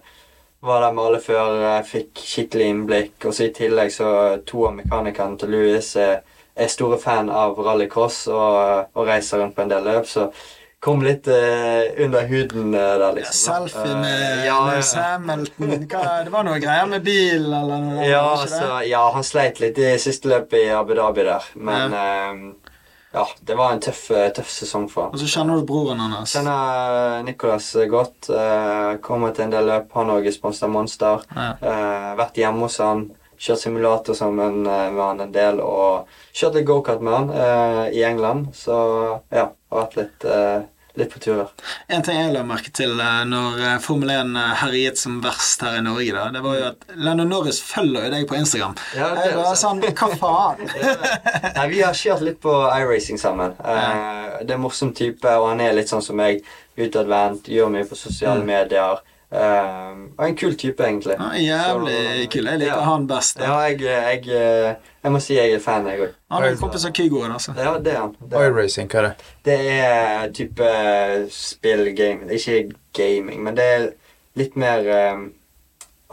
S2: var der med alle førere, fikk skikkelig innblikk. Og så i tillegg så to av mekanikerne til Louis er, er store fan av rallycross og, og reiser rundt på en del løp, så kom litt uh, under huden uh, der, liksom.
S1: Selfie med
S2: uh, ja,
S1: med
S2: ja.
S1: Hamilton. Det var noe greier med bil, eller noe?
S2: Ja, altså, ja, han sleit litt i siste løpet i Abu Dhabi der, men ja, ja det var en tøff, eh, tøff sesong for
S1: ham.
S2: Og
S1: så kjenner du broren hans.
S2: Kjenner Nicolas godt. Eh, kommer til en del løp. Han òg er sponset Monster.
S1: Ja.
S2: Eh, vært hjemme hos han. Kjørt simulator sammen eh, med han en del. Og kjørt litt gokart med han eh, i England. Så ja, har vært litt, eh, litt på turer.
S1: En ting jeg la merke til eh, når eh, Formel 1 eh, herjet som verst her i Norge, da, det var jo at Lennon Norris følger jo deg på Instagram.
S2: Ja, det
S1: jeg var sånn Hva faen?
S2: Nei, Vi har kjørt litt på iRacing sammen. Eh, det er en morsom type, og han er litt sånn som meg. Utadvendt, gjør mye på sosiale medier. Eh, og en kul type, egentlig.
S1: Er jævlig
S2: Så,
S1: kul. Jeg liker
S2: ja.
S1: han best. da.
S2: Ja, jeg, jeg, jeg, jeg må si jeg er fan, jeg òg.
S1: Han er en kompis av Kygoen, altså.
S2: Ja, det er han.
S3: IRacing, hva er det?
S2: det er type spill, gaming. Er ikke gaming, men det er litt mer um,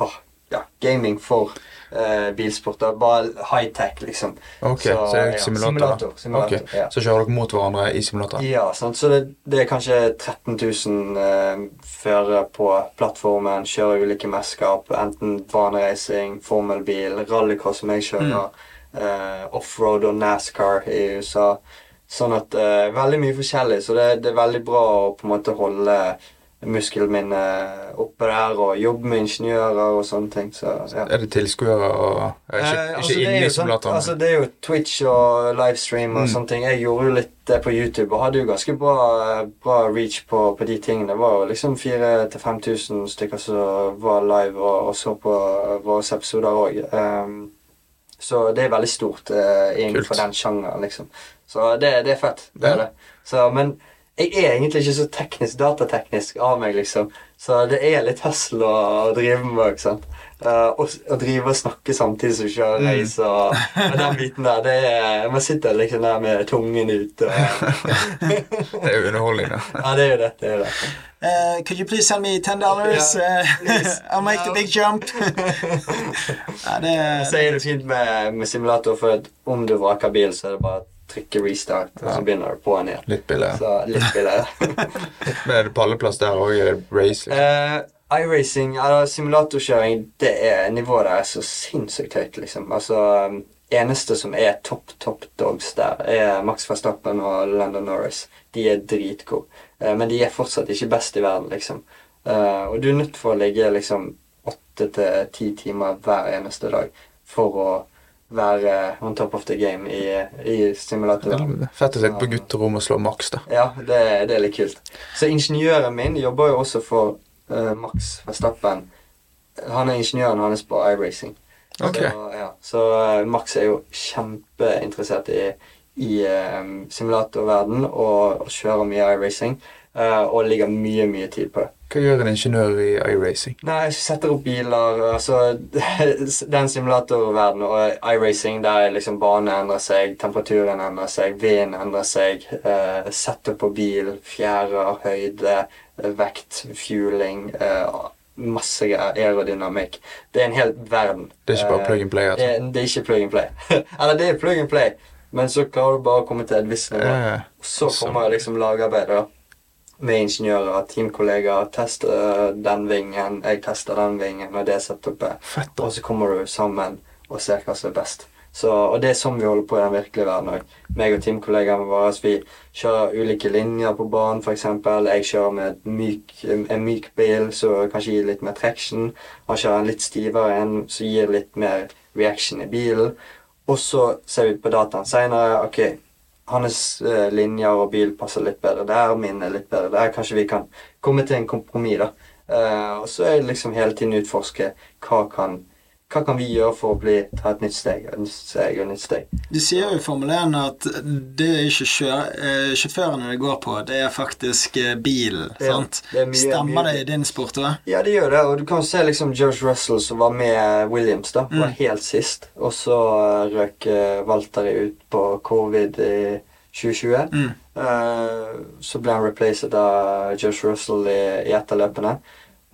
S2: oh, ja, gaming for eh, bilsport. da. Bare high-tech, liksom.
S3: Ok, så, det er
S2: ja,
S3: simulator,
S2: simulator, simulator,
S3: okay.
S2: ja.
S3: Så kjører dere mot hverandre i simulator?
S2: Ja, sant? så det, det er kanskje 13 000 eh, førere på plattformen. Kjører ulike mesterskap, enten baneracing, formelbil, rallycross som jeg kjører, eh, offroad og NASCAR i USA. Sånn at eh, Veldig mye forskjellig, så det, det er veldig bra å på en måte holde muskelen min eh, oppe der og jobbe med ingeniører og sånne ting. Så, ja.
S3: Er det tilskuere og ja, Ikke,
S2: Eh, altså,
S3: ikke
S2: det er
S3: inne i simulatoren?
S2: Altså, det er jo Twitch og livestream og
S3: Mm.
S2: sånne ting. Jeg gjorde jo litt det på YouTube og hadde jo ganske bra, bra reach på, på de tingene. Det var jo liksom 4000-5000 stykker som var live og, og så på våre episoder òg. så det er veldig stort uh, innenfor
S3: Kult.
S2: den sjangeren, liksom. Så det, det er fett. Det er det. Så, men jeg er egentlig ikke så teknisk, datateknisk av meg, liksom. Så det er litt hustle å, å drive med, ikke sant. Uh, å, å, drive og snakke samtidig som du kjører
S3: Mm.
S2: race og, og den biten der. Det er, man sitter liksom der med tungen ute. Og,
S3: Det er jo underholdning, da.
S2: ja, det er jo det. det, er det.
S1: Uh, could you please send me ten dollars? Yeah,
S2: uh.
S1: I'll make the big jump. ja, det
S2: Så er det fint med, med simulator, for at om du vraker bil, så er det bare å trykke restart, og så begynner du på'n igjen.
S3: Litt billigere.
S2: Så litt billigere.
S3: Men er det palleplass der òg? Er det race? Liksom?
S2: Uh, iRacing, eller simulatorkjøring, det er nivået der er så sinnssykt høyt, liksom. Altså, eneste som er topp, topp dogs der, er Max Verstappen og Landon Norris. De er dritgode. Eh, men de er fortsatt ikke best i verden, liksom. Eh, og du er nødt for å ligge liksom åtte til ti timer hver eneste dag for å være on top of the game i, i simulatoren.
S3: Fett å sitte på gutterom og slå Max, da.
S2: Ja, det, det er litt kult. Så ingeniøren min jobber jo også for uh, Max Verstappen. Han er ingeniøren hans på iRacing.
S3: Okay.
S2: Så, ja. så uh, Max er jo kjempeinteressert i, i um, simulatorverden og, og kjører mye iRacing. Eh, og ligger mye, mye tid på det.
S3: Hva gjør en ingeniør i iRacing?
S2: Nei, jeg setter opp biler altså Den simulatorverdenen og iRacing, der liksom bane endrer seg, temperaturen endrer seg, vinden endrer seg, uh, setter på bil, fjærer, høyde, vekt, fueling uh, Masse. Aerodynamikk. Det er en hel verden.
S3: Det er ikke bare plug and play?
S2: det,
S3: Altså.
S2: er- det er ikke plug and play. Eller det er plug and play, men så klarer du bare å komme til et visst nivå. Så kommer liksom lagarbeidet med ingeniører, teamkollegaer, tester den vingen, jeg tester den vingen, og det setupet.
S3: fett.
S2: Og så kommer du sammen og ser hva som er best. Så, og det er sånn vi holder på i den virkelige verden òg. Meg og teamkollegaene våre vi kjører ulike linjer på banen, f.eks. Jeg kjører med myk, en myk bil som kanskje gir litt mer traction. Han kjører en litt stivere en som gir litt mer reaction i bilen. Og så ser vi på dataen seinere. Ok, hans eh, linjer og bil passer litt bedre der, min er litt bedre der. Kanskje vi kan komme til en kompromiss, da. Eh, og så er det liksom hele tiden utforske hva kan, hva kan vi gjøre for å bli, ta et nytt steg og nytt steg og nytt steg.
S1: De sier jo i Formel 1 at det er ikke sjø, eh, sjåførene det går på, det er faktisk eh, bilen.
S2: Ja,
S1: sant?
S2: det mye-
S1: Stemmer
S2: mye-
S1: det i din sport òg?
S2: Ja, det gjør det. Og du kan se liksom George Russell som var med Williams, da. Var
S1: Mm.
S2: helt sist. Og så eh, røk Walteri Valtteri ut på covid i 2020.
S1: Mm.
S2: Så ble han replaced av George Russell i, i et av løpene.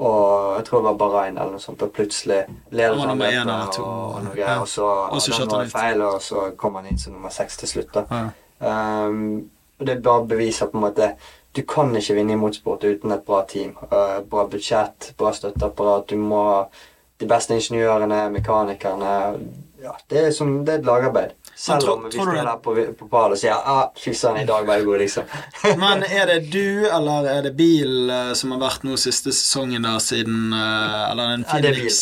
S2: Og jeg tror det var Bahrain eller noe sånt, og plutselig leder
S1: Han
S2: løpet
S1: en eller to.
S2: og, og noe
S1: Ja.
S2: og så
S1: Og så
S2: han noe feil, og så kom han inn som nummer seks til slutt. da.
S1: Ja.
S2: Um, og det bare beviser på en måte Du kan ikke vinne i motorsport uten et bra team. Uh, bra budsjett, bra støtteapparat. Du må de beste ingeniørene, mekanikerne ja, Det er, som, det er et lagarbeid. Selv om vi
S1: det-
S2: der på, på pall og sier ah, 'fy søren, i dag var jeg god', liksom.
S1: Men er det du, eller er det bil eh, som har vært nå siste sesongen da siden eh, Eller en
S2: Ja, det er bil.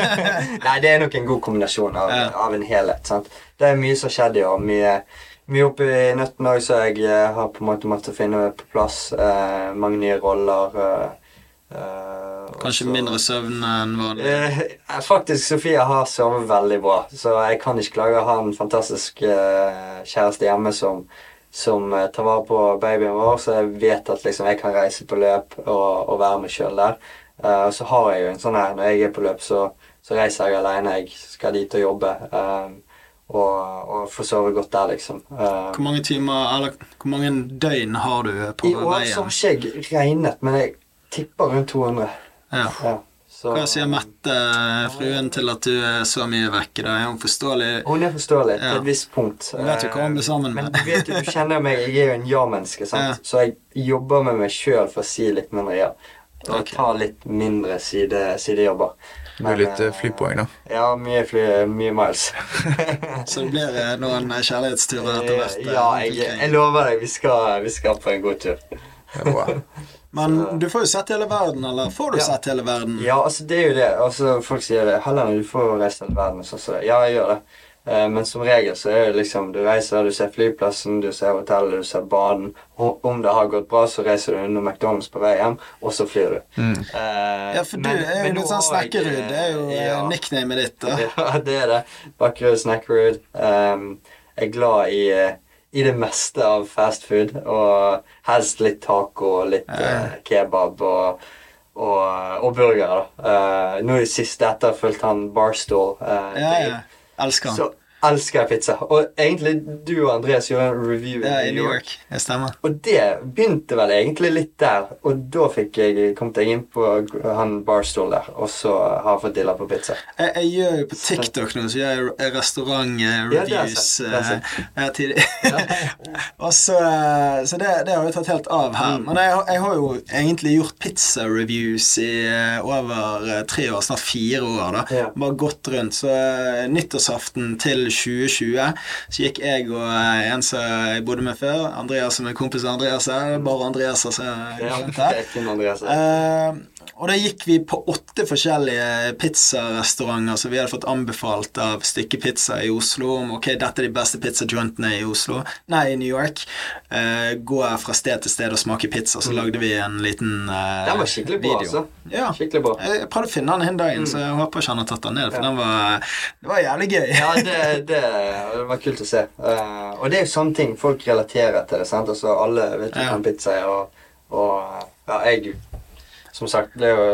S2: Nei, det er nok en god kombinasjon av,
S1: Ja.
S2: av en helhet. sant? Det er mye som skjedde skjedd i år. Mye, mye oppi nøtten òg, så jeg eh, har på en måte måttet finne på plass. Eh, mange nye roller. Eh, eh,
S1: Kanskje
S2: så-
S1: mindre søvn enn vanlig?
S2: Eh, faktisk, Sofie har sovet veldig bra, så jeg kan ikke klage å ha en fantastisk eh, kjæreste hjemme som, som eh, tar vare på babyen vår, så jeg vet at liksom, jeg kan reise på løp og, og være meg sjøl der. Eh, og så har jeg jo en sånn her Når jeg er på løp, så, så reiser jeg alene. Jeg skal dit og jobbe. eh, og, og får sove godt der, liksom. Eh,
S1: Hvor mange timer, eller hvor mange døgn har du på
S2: I år så har ikke jeg regnet, men jeg tipper rundt 200.
S1: Ja.
S2: Så-
S1: Hva sier Mette, fruen, til at du er så mye vekke? da? Er hun forståelig?
S2: Hun er forståelig til
S1: Ja.
S2: et visst punkt.
S1: Hun vet jo hva hun blir sammen med.
S2: Men du vet jo, du kjenner meg, jeg er jo en ja-menneske, sant?
S1: Ja.
S2: så jeg jobber med meg sjøl for å si litt mindre ja. Og
S1: okay.
S2: ta litt mindre side, sidejobber.
S3: Men, blir litt eh, flypoeng, da.
S2: Ja, mye, fly, mye miles.
S1: Så det blir eh, noen kjærlighetsturer etter hvert? eh,
S2: ja, jeg, jeg lover deg, vi skal, vi skal på en god tur.
S3: ja, bra.
S1: Men du får jo sett hele verden, eller får du
S2: Ja.
S1: sett hele verden?
S2: Ja, altså det er jo det. Altså Folk sier det. Helene, du får reise hele verden. sånn som det. Ja, jeg gjør det. Eh, Men som regel så er det liksom Du reiser, du ser flyplassen, du ser hotellet, du ser banen. Og Om det har gått bra, så reiser du under McDonald's på vei hjem, og så flyr du.
S3: Mm.
S2: Eh,
S1: Ja, for du
S2: men-
S1: er jo litt sånn Snackerud. Det er jo eh,
S2: ja.
S1: nicknamet ditt. da.
S2: Ja, det er det. Bakkerud, Snackerud. Um, jeg er glad i, eh, i det meste av fast food. Og helst litt taco og litt eh, kebab og, og, og burgere. da. Eh, nå i det siste etter jeg han Barstool. Uh,
S1: Ja, ja. Elsker han.
S2: Så elsker jeg pizza. Og egentlig du og Andreas gjorde en review
S1: Ja, i New York. Det stemmer.
S2: Og det begynte vel egentlig litt der. Og da fikk jeg, kom jeg inn på han Barstool der, og så har jeg fått dilla på pizza.
S1: Jeg, jeg gjør jo på TikTok nå, så gjør jeg restaurantreviews.
S2: Ja, har
S1: eh, tidlig. og så, eh, så det, det har jo tatt helt av her.
S2: Mm.
S1: Men jeg, jeg har jo egentlig gjort pizza-reviews i eh, over eh, tre år, snart fire år. da
S2: Ja.
S1: Bare gått rundt. Så eh, nyttårsaften til 2020 så gikk jeg og eh, en som jeg bodde med før, Andreas som er kompis av Andreas bare Andreas er
S2: Ja.
S1: Eh, og da gikk vi på åtte forskjellige pizzarestauranter som vi hadde fått anbefalt av Stykke Pizza i Oslo. Om ok, dette er de beste pizzajointene i Oslo Nei, i New York. Uh, gå fra sted til sted og smake pizza. Så lagde vi en liten uh,
S2: Den var skikkelig bra,
S1: video.
S2: altså.
S1: Ja.
S2: Skikkelig bra.
S1: Jeg prøvde å finne den en dagen, så jeg håper ikke han har tatt den ned. For
S2: Ja.
S1: den var, det var jævlig gøy.
S2: Ja, det, det, det var kult å se. Uh, og det er jo sånne ting folk relaterer til. sant? Altså, Alle vet jo
S1: Ja.
S2: pizza er, og, og ja, jeg som sagt ble jo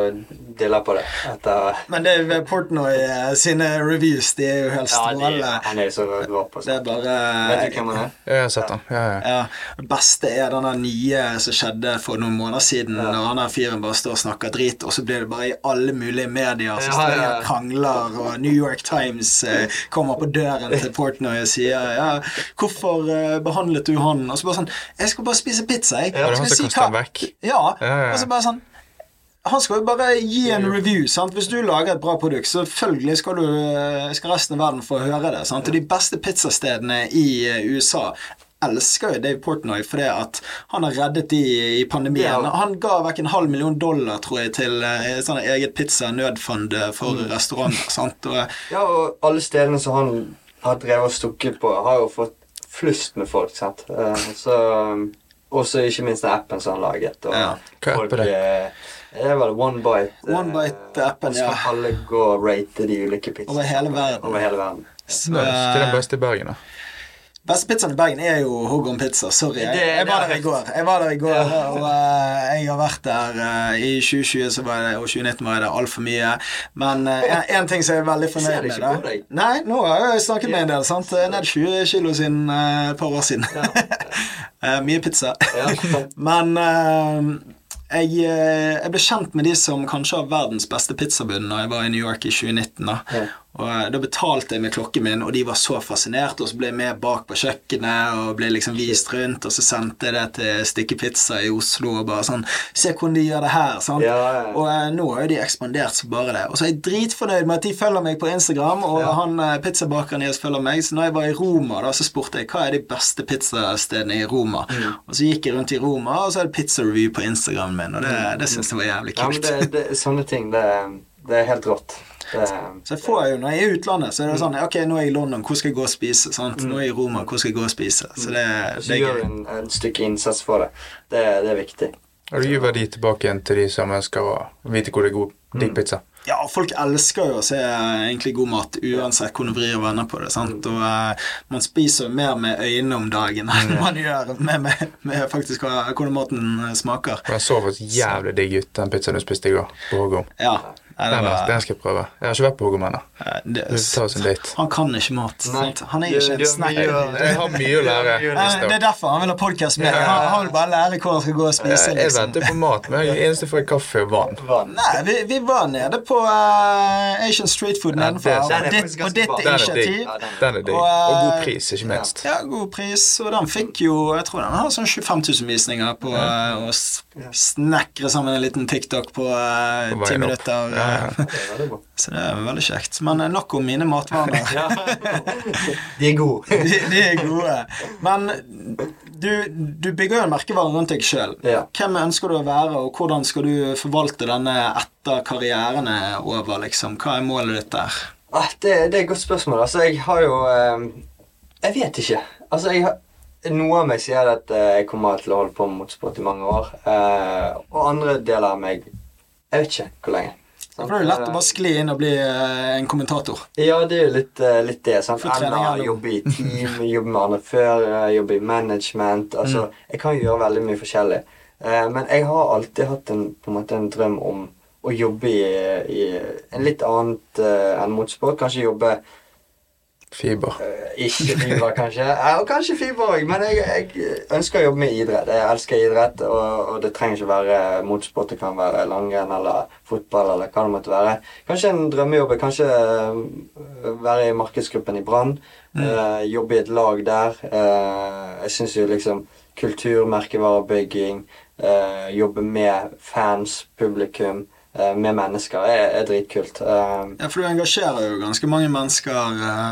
S2: dilla på det etter
S1: Men det er Portnoy eh, sine reviews, de er jo helt
S2: Ja,
S1: strålende.
S2: han er så rå på
S1: det er bare
S2: Vet du hvem han er?
S3: Jeg har sett den. Ja, ja.
S1: Ja, Det beste er denne nye som skjedde for noen måneder siden,
S2: Ja.
S1: når han der fyren bare står og snakker drit, og så blir det bare i alle mulige medier så står de
S2: ja, ja.
S1: og krangler, og New York Times eh, kommer på døren til Portnoy og sier ja, 'Hvorfor eh, behandlet du han?' Og så bare sånn 'Jeg skal bare spise pizza, jeg'.
S2: Ja,
S1: Skal si hva-
S3: den vekk.
S1: Ja,
S3: Ja, ja, ja.
S1: og så bare sånn han skal jo bare gi en review. sant? Hvis du lager et bra produkt, så selvfølgelig skal, du, skal resten av verden få høre det. sant? Og de beste pizzastedene i eh, USA elsker jo Dave Portnoy fordi at han har reddet de i pandemien.
S2: Ja.
S1: Han ga vekk en halv million dollar, tror jeg, til sånn eget pizza-nødfond eh, for
S2: Mm.
S1: restauranter. sant? Og,
S2: Ja, og alle stedene som han har drevet og stukket på, har jo fått flust med folk. sant? Så Også ikke minst den appen som han laget. Og
S1: Ja.
S2: Folk,
S3: er det?
S2: eh, Det var det One Bite. eh,
S1: One Bite-appen,
S2: ja. så skal alle gå og rate de ulike pizzaene.
S1: Over hele verden.
S2: Over hele verden.
S1: så.
S3: Det er den
S1: eh,
S3: beste i Bergen, da.
S1: Beste pizzaen i Bergen er jo Hogon pizza. Sorry. Jeg,
S2: Det-
S1: jeg var der
S2: er
S1: i går. Jeg var der i går, og uh, jeg har vært der uh, i 2020 så var jeg, og 2019 var jeg der altfor mye. Men én ting som jeg er veldig fornøyd med da. Nei, nå har jeg snakket med en del. sant? Ned 20 kilo siden eh, et par år siden. Eh, mye pizza. Men eh, jeg, eh, jeg ble kjent med de som kanskje har verdens beste pizzabunn da jeg var i New York i 2019. da.
S2: Ja.
S1: Og eh, Da betalte jeg med klokken min, og de var så fascinert. Og så ble jeg med bak på kjøkkenet og ble liksom vist rundt. Og så sendte jeg det til Stikke Pizza i Oslo og bare sånn Se hvordan de gjør det her. sant?
S2: Ja, ja.
S1: Og eh, nå har jo de ekspandert som bare det. Og så er jeg dritfornøyd med at de følger meg på Instagram, og han eh, pizzabakeren deres følger meg. Så når jeg var i Roma, da, så spurte jeg hva er de beste pizzastedene i Roma.
S2: Mm.
S1: Og så gikk jeg rundt i Roma, og så er det pizzareview på Instagramen min, og det, det syns jeg var jævlig
S2: kult. Ja, men det, det, sånne ting, det, det er helt rått. Det,
S1: Så jeg får jo, Når jeg er i utlandet, så er det sånn Ok, nå er jeg i London, hvor skal jeg gå og spise? sant? Nå er jeg i Roma, hvor skal jeg gå og spise? Så det, det er gøy.
S2: en, en stykke innsats for det. Det, det er viktig.
S3: Og du gir verdi tilbake igjen til de som ønsker å vite hvor det er god digg pizza.
S1: Ja, folk elsker jo å se egentlig god mat, uansett hvordan du vrir og vender på det. sant? Og uh, man spiser jo mer med øynene om dagen enn man gjør med, med, med faktisk hvordan maten smaker.
S3: Den så faktisk jævlig digg ut, den pizzaen du spiste i går på Hågom.
S1: Ja. Nei, det
S3: Den,
S1: var,
S3: den skal jeg prøve. Jeg har ikke vært på Hågom ennå.
S1: eh, han kan ikke mat. Sant? Han er ikke en
S2: snack
S1: snekker.
S3: Jeg har mye å lære.
S1: Det er derfor han vil ha podkast med. Han, han vil bare lære hvor han skal gå og spise.
S3: Jeg, jeg
S1: liksom.
S3: venter på mat, men jeg eneste får er kaffe og vann.
S1: Nei, vi, vi var nede på uh, Asian Street Food
S3: Ja,
S1: nedenfor.
S3: det-
S1: og
S2: dette er
S1: ditt, på ditt.
S3: Den er digg.
S1: initiativ.
S2: Ja, den-
S3: er digg.
S1: Og,
S3: Og god
S1: eh,
S3: pris, ikke minst.
S1: Ja, god pris, og den fikk jo Jeg tror den har sånn 25 000 visninger på eh, å s- snekre sammen en liten TikTok på eh, ti minutter. Så det er veldig kjekt. Men eh, nok om mine matvaner.
S2: De er gode.
S1: de, de er gode. Men du, du bygger jo en merkevare rundt deg sjøl.
S2: Ja.
S1: Hvem ønsker du å være, og hvordan skal du forvalte denne etter karrieren er over? liksom? Hva er målet ditt der?
S2: Ah, det, det er et godt spørsmål. Altså, jeg har jo eh, Jeg vet ikke. Altså, jeg har noe av meg sier at eh, jeg kommer til å holde på med motorsport i mange år. Eh, og andre deler av meg Jeg vet ikke hvor lenge.
S1: For det er jo lett å bare skli inn og bli eh, en kommentator.
S2: Ja, det er jo litt, eh, litt det. sant?
S1: For trening er
S2: Eller
S1: noe.
S2: jobbe i team, jobbe med andre før, eh, jobbe i management. Altså, Jeg kan gjøre veldig mye forskjellig. Men jeg har alltid hatt en, på en, måte en drøm om å jobbe i, i en litt annet enn motorsport. Kanskje jobbe
S3: Fiber.
S2: Eh, ikke fiber, kanskje. Og kanskje fiber òg, men jeg, jeg ønsker å jobbe med idrett. Jeg elsker idrett, og, og det trenger ikke være motorsport. Det kan være langrenn eller fotball eller hva det måtte være. Kanskje en drømmejobb er kanskje eh, være i markedsgruppen i Brann. eh, jobbe i et lag der. Eh, jeg syns jo liksom kultur, merkevarebygging, eh, jobbe med fans, publikum, med mennesker, er, er dritkult. Eh,
S1: Ja, For du engasjerer jo ganske mange mennesker.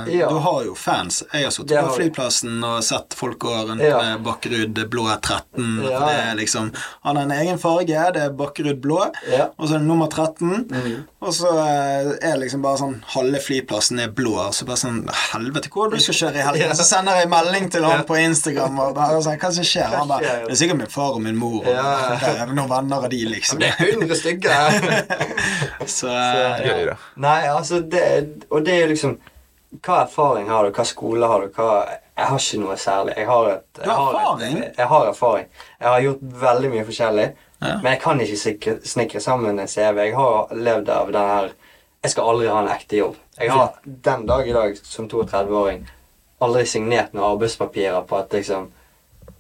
S1: eh,
S2: Ja.
S1: Du har jo fans. Jeg har sittet på flyplassen og sett folk gå rundt
S2: Ja.
S1: med Bakkerud blå 13.
S2: Ja.
S1: Det er liksom Han har en egen farge, det er Bakkerud blå,
S2: Ja.
S1: og så er det nummer 13.
S2: Mm.
S1: Og så eh, er det liksom bare sånn Halve flyplassen er blå. Så bare sånn Helvete, hvor du skal kjøre i helgen? Så sender jeg melding til han på Instagram og bare sånn Hva som skjer? Han bare? Det er sikkert min far og min mor og noen venner av de, liksom.
S2: Det er 100 stykker!
S1: Så
S3: Gøy, da.
S2: Nei, altså det, Og det er jo liksom Hva erfaring har du? Hva skole har du? Hva, jeg har ikke noe særlig. Jeg har, et, jeg har
S1: erfaring?
S2: Et, jeg har erfaring. Jeg har gjort veldig mye forskjellig.
S1: Ja.
S2: Men jeg kan ikke sikre, snikre sammen en CV. Jeg har levd av den her Jeg skal aldri ha en ekte jobb. Jeg har den dag i dag, som 32-åring, aldri signert noen arbeidspapirer på at liksom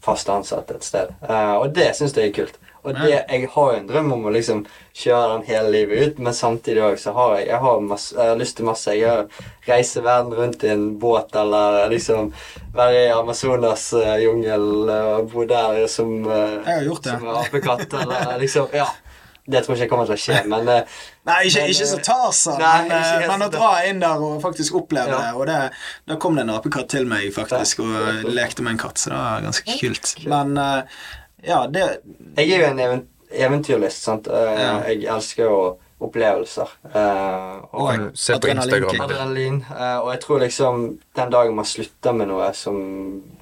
S2: fast ansatt et sted. Uh, og det syns jeg er kult. Og det, jeg har jo en drøm om å liksom kjøre den hele livet ut, men samtidig òg så har jeg, jeg har, masse, jeg har lyst til masse. Jeg har reise verden rundt i en båt eller liksom være i Amazonas uh, jungel eh, og bo der som, uh,
S1: Jeg har gjort det.
S2: som apekatt eller liksom Ja. Det tror jeg ikke kommer til å skje, men uh,
S1: Nei, ikke,
S2: Men,
S1: ikke så Tarzan,
S2: nei,
S1: men, eh, men å dra inn der og faktisk oppleve
S2: Ja.
S1: det. Og det, da kom det en apekatt til meg faktisk og lekte med en katt, så det var ganske kult. Men eh, ja, det
S2: Jeg er jo en event eventyrlyst, sant. Eh,
S1: Ja.
S2: Jeg elsker jo opplevelser. Uh, og
S3: Se på. Instagram.
S2: adrenalin. Uh, og jeg tror liksom den dagen man slutter med noe som,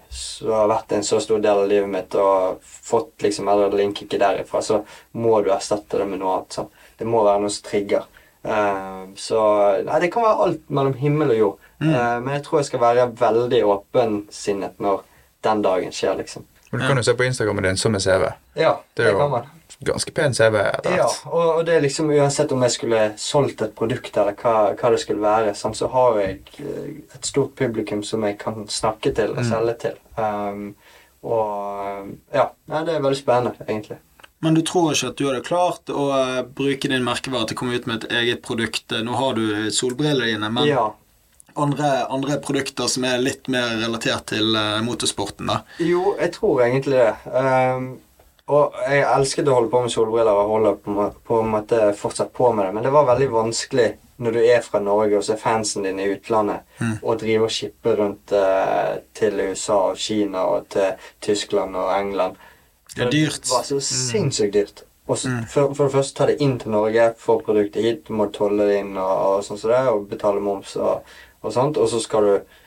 S2: som har vært en så stor del av livet mitt, og fått liksom adrenalinkicket derifra, så må du erstatte det med noe annet. Sant? Det må være noe som trigger. Uh, så Nei, det kan være alt mellom himmel og jord. Eh, men jeg tror jeg skal være veldig åpensinnet når den dagen skjer, liksom.
S3: Men du kan jo se på Instagrammen din som en CV.
S2: Ja,
S3: Det
S2: det,
S3: er jo
S2: kan man.
S3: ganske pen CV etter
S2: Ja, og, og det er liksom uansett om jeg skulle solgt et produkt eller hva, hva det skulle være, sånn, så har jeg eh, et stort publikum som jeg kan snakke til og selge til. Um, og ja, nei, det er veldig spennende, egentlig.
S1: Men du tror ikke at du hadde klart å eh, bruke din merkevare til å komme ut med et eget produkt? Nå har du solbrillene dine, men
S2: Ja.
S1: Andre, andre produkter som er litt mer relatert til uh, motorsporten, da?
S2: Jo, jeg tror egentlig det. Um, og jeg elsket å holde på med solbriller og holde på, på en måte fortsatt på med det, men det var veldig vanskelig når du er fra Norge og så er fansen din i utlandet, og driver og shipper rundt uh, til USA og Kina og til Tyskland og England.
S1: Det er dyrt.
S2: Det var så sinnssykt dyrt. Og så, for, for det første ta det inn til Norge, få produktet hit, du må tolle det inn og, og sånn som det, og betale moms og, og sånt, og så skal du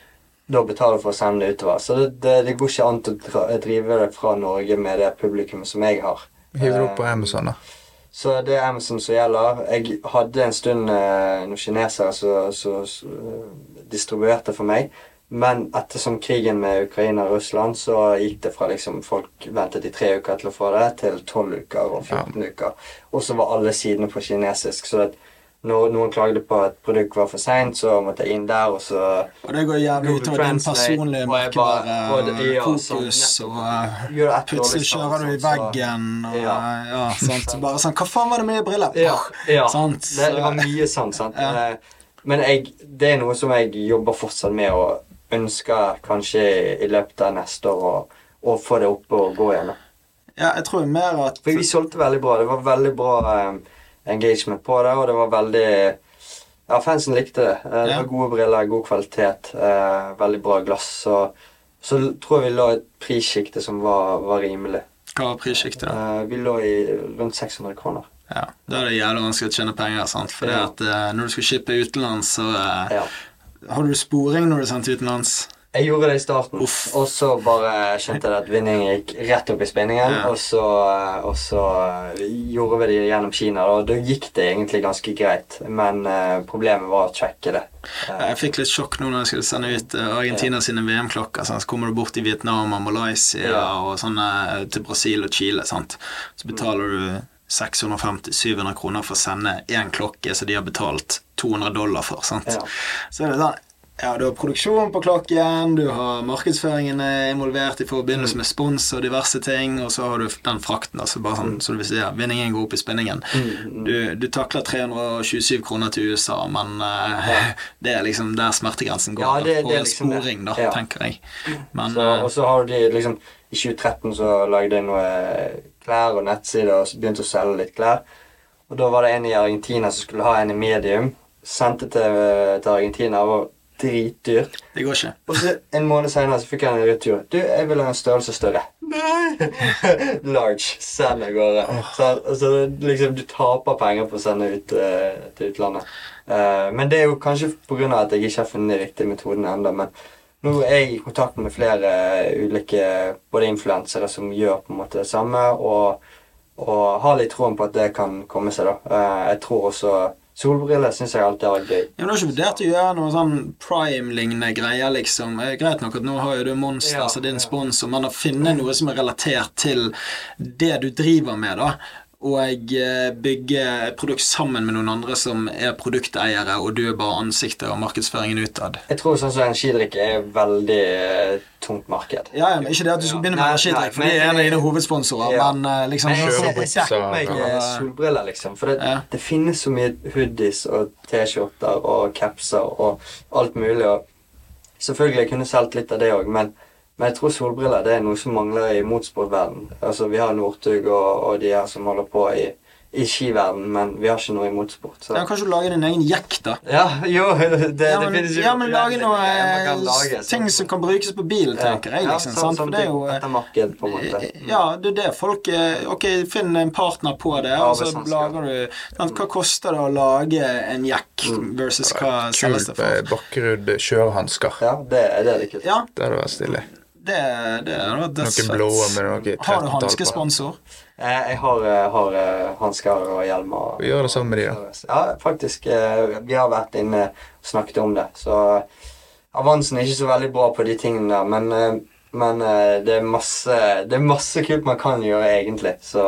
S2: da betale for å sende det utover. Så det, det, det går ikke an å drive det fra Norge med det publikummet som jeg har.
S3: Hiver du opp på
S2: Eh,
S3: Amazon, da.
S2: så det er Amazon som gjelder. Jeg hadde en stund eh, noen kinesere som distribuerte for meg. Men ettersom krigen med Ukraina og Russland, så gikk det fra liksom folk ventet i tre uker til å få det, til tolv uker og 14 uker. Og så var alle sidene på kinesisk. Så at når noen klagde på at produktet var for seint, så måtte jeg inn der, og så
S1: Og det går jævlig utover din personlige
S2: og og ja,
S1: merkevare-fokus,
S2: sånn,
S1: og eh,
S2: et dårlig
S1: plutselig kjører du i
S2: sånn,
S1: veggen, og
S2: Ja.
S1: ja, sant. Så Bare sånn Hva faen var det med briller?
S2: Ja, ja.
S1: Sant?
S2: Det, det var mye sånn. sant?
S1: Ja.
S2: Eh, Men jeg, det er noe som jeg jobber fortsatt med, og ønsker kanskje i, løpet av neste år å, få det opp og gå igjen.
S1: Ja, jeg tror mer at
S2: For vi solgte veldig bra. Det var veldig bra eh, engagement på det, og det var veldig Ja, fansen likte det. Eh, det var gode briller, god kvalitet, eh, veldig bra glass. Så, så tror jeg vi lå i et prissjikte som var, var rimelig.
S1: Hva var prissjiktet.
S2: Eh, vi lå i rundt 600 kroner.
S1: Ja, Da er det jævlig vanskelig å tjene penger, sant. For
S2: Ja.
S1: at eh, når du skal shippe utenlands, så eh,
S2: Ja.
S1: Har du sporing når du sendte utenlands?
S2: Jeg gjorde det i starten,
S1: Uff.
S2: og så bare skjønte jeg at vinningen gikk rett opp i spinningen.
S1: Ja.
S2: Og så, og så gjorde vi det gjennom Kina, og da gikk det egentlig ganske greit. Men uh, problemet var å tracke det. Uh,
S1: Jeg fikk litt sjokk nå når jeg skulle sende ut eh, Argentina sine VM-klokker. Så kommer du bort i Vietnam og Malaysia
S2: Ja.
S1: og sånne eh, til Brasil og Chile. sant? Så betaler du 650-700 kroner for å sende én klokke som de har betalt 200 dollar for. sant?
S2: Ja.
S1: Så er det sånn ja, Du har produksjon på klokken, du har markedsføringen er involvert i forbindelse
S2: Mm.
S1: med spons og diverse ting, og så har du den frakten. altså bare sånn, så du vil si, ja, Vinningen går opp i spinningen.
S2: Mm,
S1: Du, du takler 327 kroner til USA, men uh, det er liksom der smertegrensen går.
S2: Ja, det-
S1: på
S2: det er liksom
S1: sporing, da,
S2: Ja.
S1: tenker jeg. Men
S2: så,
S1: eh,
S2: og så har de liksom I 2013 så lagde jeg noe klær og nettsider og begynte å selge litt klær. Og da var det en i Argentina som skulle ha en i medium. Sendte til, til Argentina. og dritdyrt.
S1: det går ikke.
S2: Og så en måned senere så fikk jeg en retur. Du, jeg vil ha en størrelse større. Nei! Large. Send av gårde. Så, altså, liksom, du taper penger på å sende ut uh, til utlandet. Uh, men det er jo kanskje pga. at jeg ikke har funnet de riktige metodene ennå. Men nå er jeg i kontakt med flere ulike både influensere som gjør på en måte det samme, og, og har litt troen på at det kan komme seg. da. Uh, jeg tror også Solbriller syns jeg alltid har vært gøy.
S1: Ja, men Du har ikke vurdert å gjøre noe sånn prime-lignende greier, liksom? Er Greit nok at nå har jo du Monster
S2: Ja,
S1: som din sponsor, men å finne noe som er relatert til det du driver med, da, og eh, bygge produkt sammen med noen andre som er produkteiere, og du er bare ansiktet og markedsføringen utad.
S2: Jeg tror sånn som energidrikk er veldig eh, tungt marked.
S1: Ja, ja, men Ikke det at du skal begynne med energidrikk, for det er en av dine hovedsponsorer,
S2: Ja.
S1: men eh, liksom
S2: jeg, på meg solbriller, liksom. For det,
S1: Ja.
S2: det finnes så mye hoodies og T-skjorter og capser og alt mulig. Og selvfølgelig jeg kunne solgt litt av det òg, men, men jeg tror solbriller det er noe som mangler i motsportverden Altså, vi har Northug og, og de her som holder på i, i skiverden, men vi har ikke noe i motorsport. Så.
S1: ja, Kanskje du lager din egen jekk, da?
S2: Ja, jo, det, det
S1: ja, men,
S2: finnes jo
S1: ja, men lage noe eh,
S2: lage,
S1: ting som kan brukes på bil, tenker jeg. liksom,
S2: Ja,
S1: sant?
S2: sånn,
S1: For det er jo eh,
S2: Etter marked, på en måte.
S1: Ja, det er det folk eh, Ok, finn en partner på det, og så lager du sant, Hva koster det å lage en jekk
S2: Mm.
S1: versus hva selges det
S3: med
S1: Kult
S3: Bakkerud kjørehansker.
S2: Ja, det, det er det kult.
S1: Ja,
S3: Det hadde vært stilig.
S1: Det, det hadde vært
S3: Noen blå med noe
S1: Har du
S3: 13-tall
S1: hanskesponsor?
S2: Eh, Jeg har, eh, har eh, hansker og hjelmer.
S3: Vi gjør det sammen med de, da.
S2: Ja, faktisk. Vi har vært inne og snakket om det. Så avansen er ikke så veldig bra på de tingene der, men, men det, er masse, det er masse kult man kan gjøre, egentlig. Så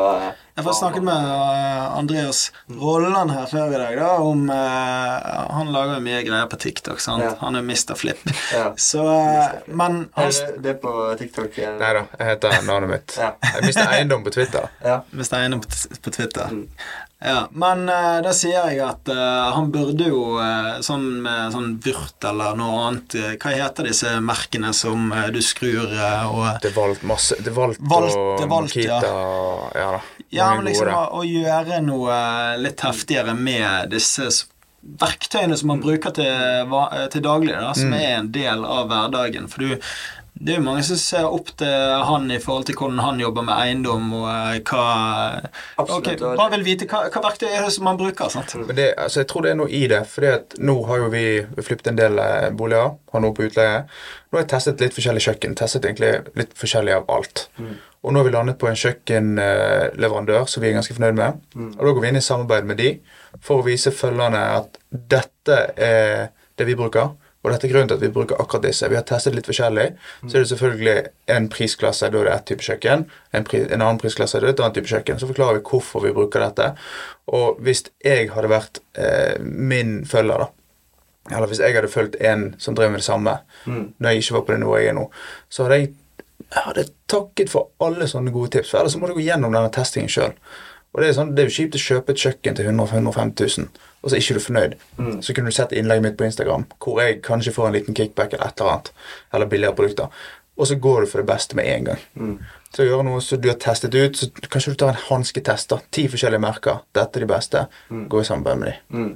S1: Jeg får snakket med eh, Andreas Rolland her før i dag, da, om uh, Han lager jo mye greier på TikTok, sant.
S2: Ja.
S1: Han er Mr. Flip.
S2: ja.
S1: Så eh, Men han
S2: Er det, det er på TikTok? eh?
S3: Nei da, jeg heter navnet mitt.
S2: Ja.
S3: Jeg mistet eiendom på Twitter.
S2: Ja.
S1: Hvis jeg er på, på Twitter.
S2: Mm.
S1: Ja, Men uh, da sier jeg at uh, han burde jo uh, sånn med sånn Vyrt eller noe annet Hva heter disse merkene som du skrur og
S3: Det valgt masse Det valgt,
S1: Valgt,
S3: og
S1: det valgt, ja.
S3: Makita Ja da.
S1: Ja, men liksom å, å gjøre noe litt heftigere med disse verktøyene som man bruker til, til daglig, da, som
S3: Mm.
S1: er en del av hverdagen. For du det er jo mange som ser opp til han i forhold til hvordan han jobber med eiendom, og eh, hva
S2: Absolutt, Okay,
S1: Bare vil vite hva, hva verktøy er det som man bruker. sant?
S3: Men det, altså, jeg tror det er noe i det. For nå har jo vi flyttet en del eh, boliger. Har noe på utleie. Nå har jeg testet litt forskjellig kjøkken. Testet egentlig litt forskjellig av alt. Og nå har vi landet på en kjøkkenleverandør som vi er ganske fornøyd med. Og da går vi inn i samarbeid med de for å vise følgerne at dette er det vi bruker. Og dette er grunnen til at vi bruker akkurat disse. Vi har testet litt forskjellig. Så er det selvfølgelig en prisklasse, da er det ett type kjøkken. En, pri, en annen prisklasse, da er det et annet type kjøkken. Så forklarer vi hvorfor vi bruker dette. Og hvis jeg hadde vært eh, min følger, da eller hvis jeg hadde fulgt en som drev med det samme, når jeg ikke var på det nivået jeg er nå, så hadde jeg, jeg hadde takket for alle sånne gode tips. For ellers må du gå gjennom denne testingen sjøl. Og det er, sånn, det er jo kjipt å kjøpe et kjøkken til 100 105 000, og så er ikke du fornøyd. Så kunne du sett innlegget mitt på Instagram hvor jeg kanskje får en liten kickback eller et eller annet. Eller billigere produkter. Og så går du for det beste med en gang. Så gjøre noe som du har testet ut, så kanskje du tar en hansketest. Ti forskjellige merker. Dette er de beste. Gå i samarbeid med de.
S2: Mm.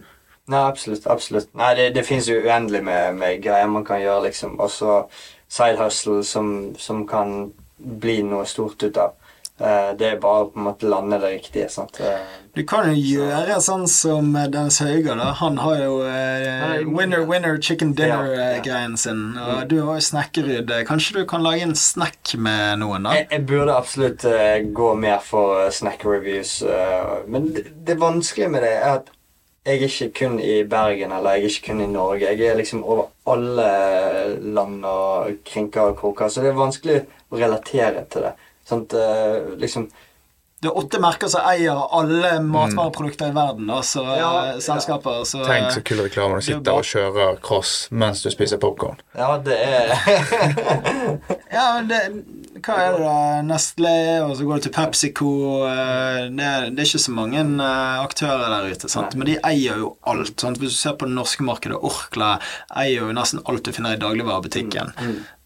S2: Nei, absolutt. absolutt. Nei, Det, det finnes jo uendelig med, med greier man kan gjøre, liksom. Også side hustle som, som kan bli noe stort ut av. Eh, det er bare på en måte lande det riktige. sant? Eh,
S1: Du kan jo gjøre sånn som eh, Dennis Hauger, da. Han har jo eh,
S2: er
S1: winner, winner, chicken
S2: Ja, ja.
S1: dinner-greien sin. Og du har jo snekkeryd. Kanskje du kan lage en snack med noen, da?
S2: jeg, jeg burde absolutt eh, gå mer for uh, snack reviews, eh, men det, det vanskelige med det er at jeg er ikke kun i Bergen eller jeg er ikke kun i Norge. Jeg er liksom over alle land og krinker og kroker, så det er vanskelig å relatere til det. At, eh, liksom
S1: Det er åtte merker som eier alle matvareprodukter i verden, Altså så
S2: Ja,
S1: eh,
S2: ja.
S1: selskaper. Så,
S3: Tenk så kul reklame når du
S1: er
S3: sitter og kjører cross mens du spiser popkorn.
S2: Ja, det er
S1: Ja, men det, hva er det da? Nestlé, og så går du til PepsiCo eh, det, er- det er ikke så mange aktører der ute, sant? men de eier jo alt. Sant? Hvis du ser på det norske markedet, Orkla eier jo nesten alt du finner i dagligvarebutikken.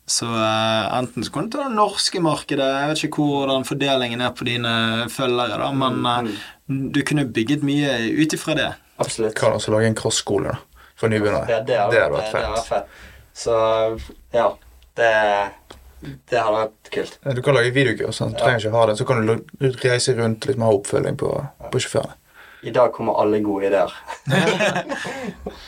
S1: Så eh, enten så kan du ta det norske markedet, jeg vet ikke hvordan fordelingen er på dine følgere, da, men eh, du kunne bygget mye ut ifra det.
S2: Absolutt.
S3: Kan også lage en cross-skole da, for nybegynnere.
S2: Ja, det hadde,
S3: det hadde
S2: det,
S3: vært fett.
S2: fett. Så ja, det, det hadde vært kult.
S3: Du kan lage videokurs. sånn. Du trenger ikke ha det. Så kan du reise rundt litt med ha oppfølging på, på sjåførene.
S2: I dag kommer alle gode ideer.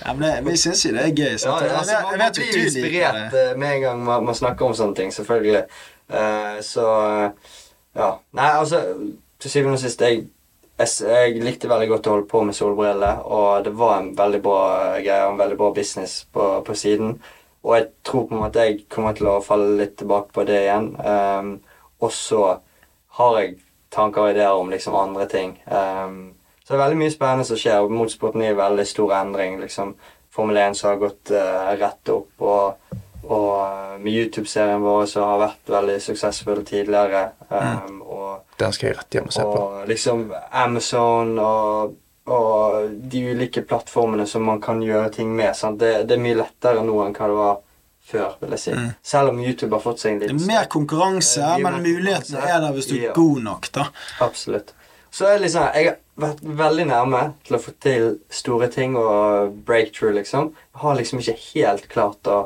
S1: Ja, men det, vi syns jo det er gøy. Sant?
S2: ja, altså, man,
S1: man
S2: blir inspirert
S1: det.
S2: eh, med en gang man, man snakker om sånne ting, selvfølgelig. Uh, så eh, ja. Nei, altså Til syvende og sist, jeg, jeg, jeg likte veldig godt å holde på med solbriller, og det var en veldig bra greie og en veldig bra business på, på siden. Og jeg tror på en måte jeg kommer til å falle litt tilbake på det igjen. Um, og så har jeg tanker og ideer om liksom andre ting. Um, så det er veldig mye spennende som skjer. og Motorsporten er i veldig stor endring. liksom Formel 1 som har gått uh, rett opp, og, og eh, med YouTube-serien vår som har vært veldig suksessfull tidligere. Um, og,
S3: Den skal jeg rett hjem og se på.
S2: og liksom Amazon og, og de ulike plattformene som man kan gjøre ting med. Det, det er mye lettere nå enn hva det var før, vil jeg si. Selv om YouTube har fått seg en
S1: Det er mer konkurranse, men
S2: mulighetene
S1: muligheten er der hvis du er
S2: Ja.
S1: god nok, da.
S2: Absolutt. Så er det liksom, jeg har vært veldig nærme til å få til store ting og breakthrough, liksom. Har liksom ikke helt klart å,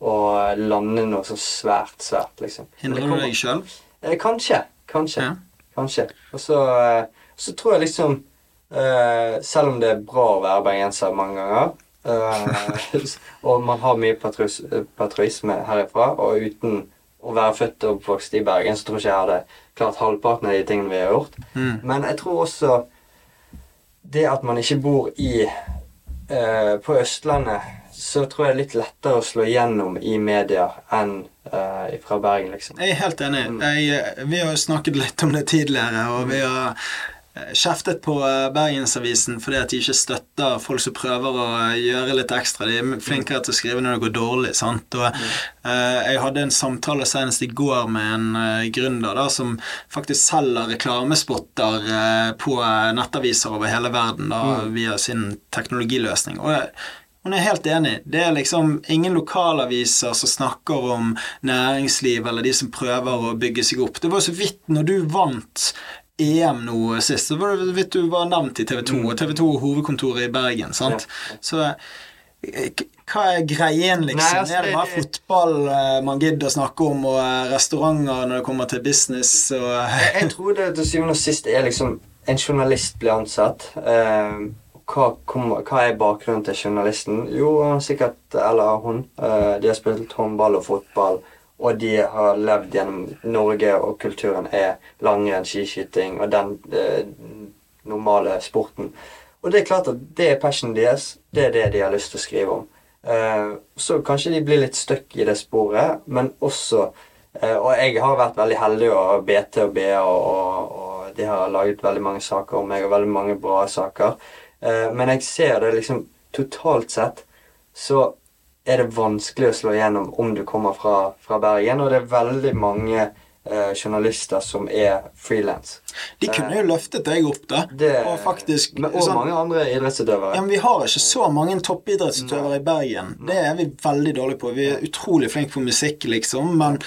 S2: å lande noe så svært, svært, liksom.
S1: Hindrer du deg sjøl?
S2: Eh, Kanskje. Kanskje.
S1: Ja.
S2: Kanskje. Og så, eh, så tror jeg liksom eh, Selv om det er bra å være bergenser mange ganger, eh, og man har mye patrus- patriotisme herifra, og uten å være født og oppvokst i Bergen, så tror jeg ikke jeg hadde klart halvparten av de tingene vi har gjort.
S1: Mm.
S2: Men jeg tror også det at man ikke bor i eh, på Østlandet så tror jeg det er litt lettere å slå igjennom i media enn eh, fra Bergen, liksom.
S1: Jeg er helt enig. Jeg, vi har snakket litt om det tidligere, og vi har eh, kjeftet på eh, Bergensavisen fordi at de ikke støtter folk som prøver å gjøre litt ekstra. De er flinkere til å skrive når det går dårlig. sant? Og uh, Jeg hadde en samtale senest i går med en uh, gründer da, som faktisk selger reklamespotter uh, på nettaviser over hele verden da, via sin teknologiløsning. Og jeg, hun er helt enig. Det er liksom ingen lokalaviser som snakker om næringsliv eller de som prøver å bygge seg opp. Det var så vidt når du vant EM nå sist, så var det vet du var nevnt i TV 2, og TV 2 hovedkontoret i Bergen. sant? Så eh, hva er greien, liksom?
S2: Nei, altså,
S1: er det bare fotball eh, man gidder å snakke om, og eh, restauranter når det kommer til business og
S2: Jeg, jeg tror det til syvende og sist er liksom En journalist blir ansatt. Eh, hva, kommer, hva er bakgrunnen til journalisten? Jo, sikkert, eller hun, eh, de har spilt håndball og fotball. Og de har levd gjennom Norge, og kulturen er langrenn, skiskyting og den eh, normale sporten. Og det er klart at det er passionen deres. Det er det de har lyst til å skrive om. Eh, så kanskje de blir litt stuck i det sporet, men også eh, Og jeg har vært veldig heldig, og BT og BA og, og, og de har laget veldig mange saker om meg, og veldig mange bra saker. Eh, men jeg ser det liksom totalt sett så er det vanskelig å slå igjennom om du kommer fra, fra Bergen, og det er veldig mange eh, journalister som er frilans.
S1: De kunne jo løftet deg opp, da.
S2: Det,
S1: og faktisk
S2: men, og
S1: sånn-
S2: mange andre idrettsutøvere.
S1: Ja, men Vi har ikke så mange toppidrettsutøvere i Bergen. Det er vi veldig dårlige på. Vi er utrolig flinke på musikk, liksom. Men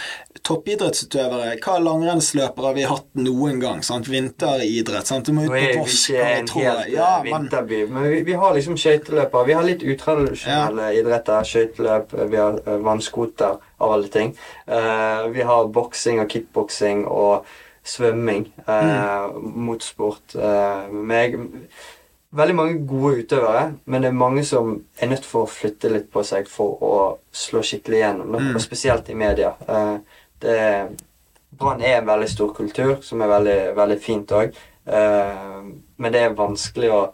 S1: toppidrettsutøvere Hva langrennsløpere har vi hatt noen gang? sant? Vinteridrett. sant? Du må ut
S2: er
S1: på
S2: vi
S1: Voss,
S2: ikke en helt eh,
S1: Ja, men
S2: vinterby, men vi, vi har liksom skøyteløpere. Vi har litt utradisjonelle idretter. Skøyteløp, vi har vannskoter Og av alle ting. Uh, vi har boksing og kickboksing og svømming. Uh, Motorsport. eh, meg. Veldig mange gode utøvere, men det er mange som er nødt for å flytte litt på seg for å slå skikkelig igjennom. mm. Og spesielt i media. Eh, det Brann er en veldig stor kultur, som er veldig, veldig fint òg. men det er vanskelig å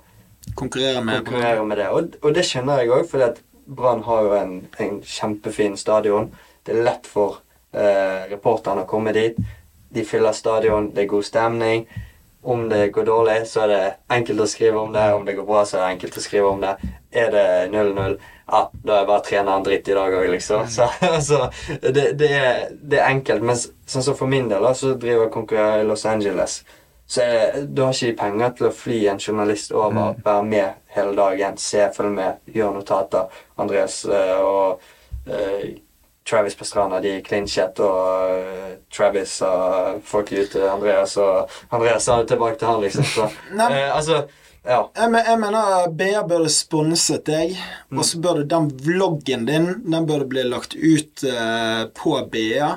S1: konkurrere med
S2: konkurrere med det. Og, og det skjønner jeg òg, for Brann har jo en, en kjempefin stadion. Det er lett for eh, reporterne å komme dit. De fyller stadion, det er god stemning. Om det går dårlig, så er det enkelt å skrive om det. Om det går bra, så er det enkelt å skrive om det. Er det 0-0, ja, da er bare treneren dritt i dag òg, liksom. Så, altså, det, det, er, det er enkelt. Men sånn som for min del, da, så driver jeg konkurrerer i Los Angeles. Så er, da har ikke de penger til å fly en journalist over, være med hele dagen, se, følge med, gjøre notater. Andreas eh, og eh, Travis Pastrana de klinsjet, og eh, Travis sa fuck you til Andreas, og Andreas sa det tilbake til han, liksom. Så, eh, altså, ja.
S1: Jeg, men, jeg mener BA burde sponset deg, og så burde den vloggen din Den burde bli lagt ut uh, på BA,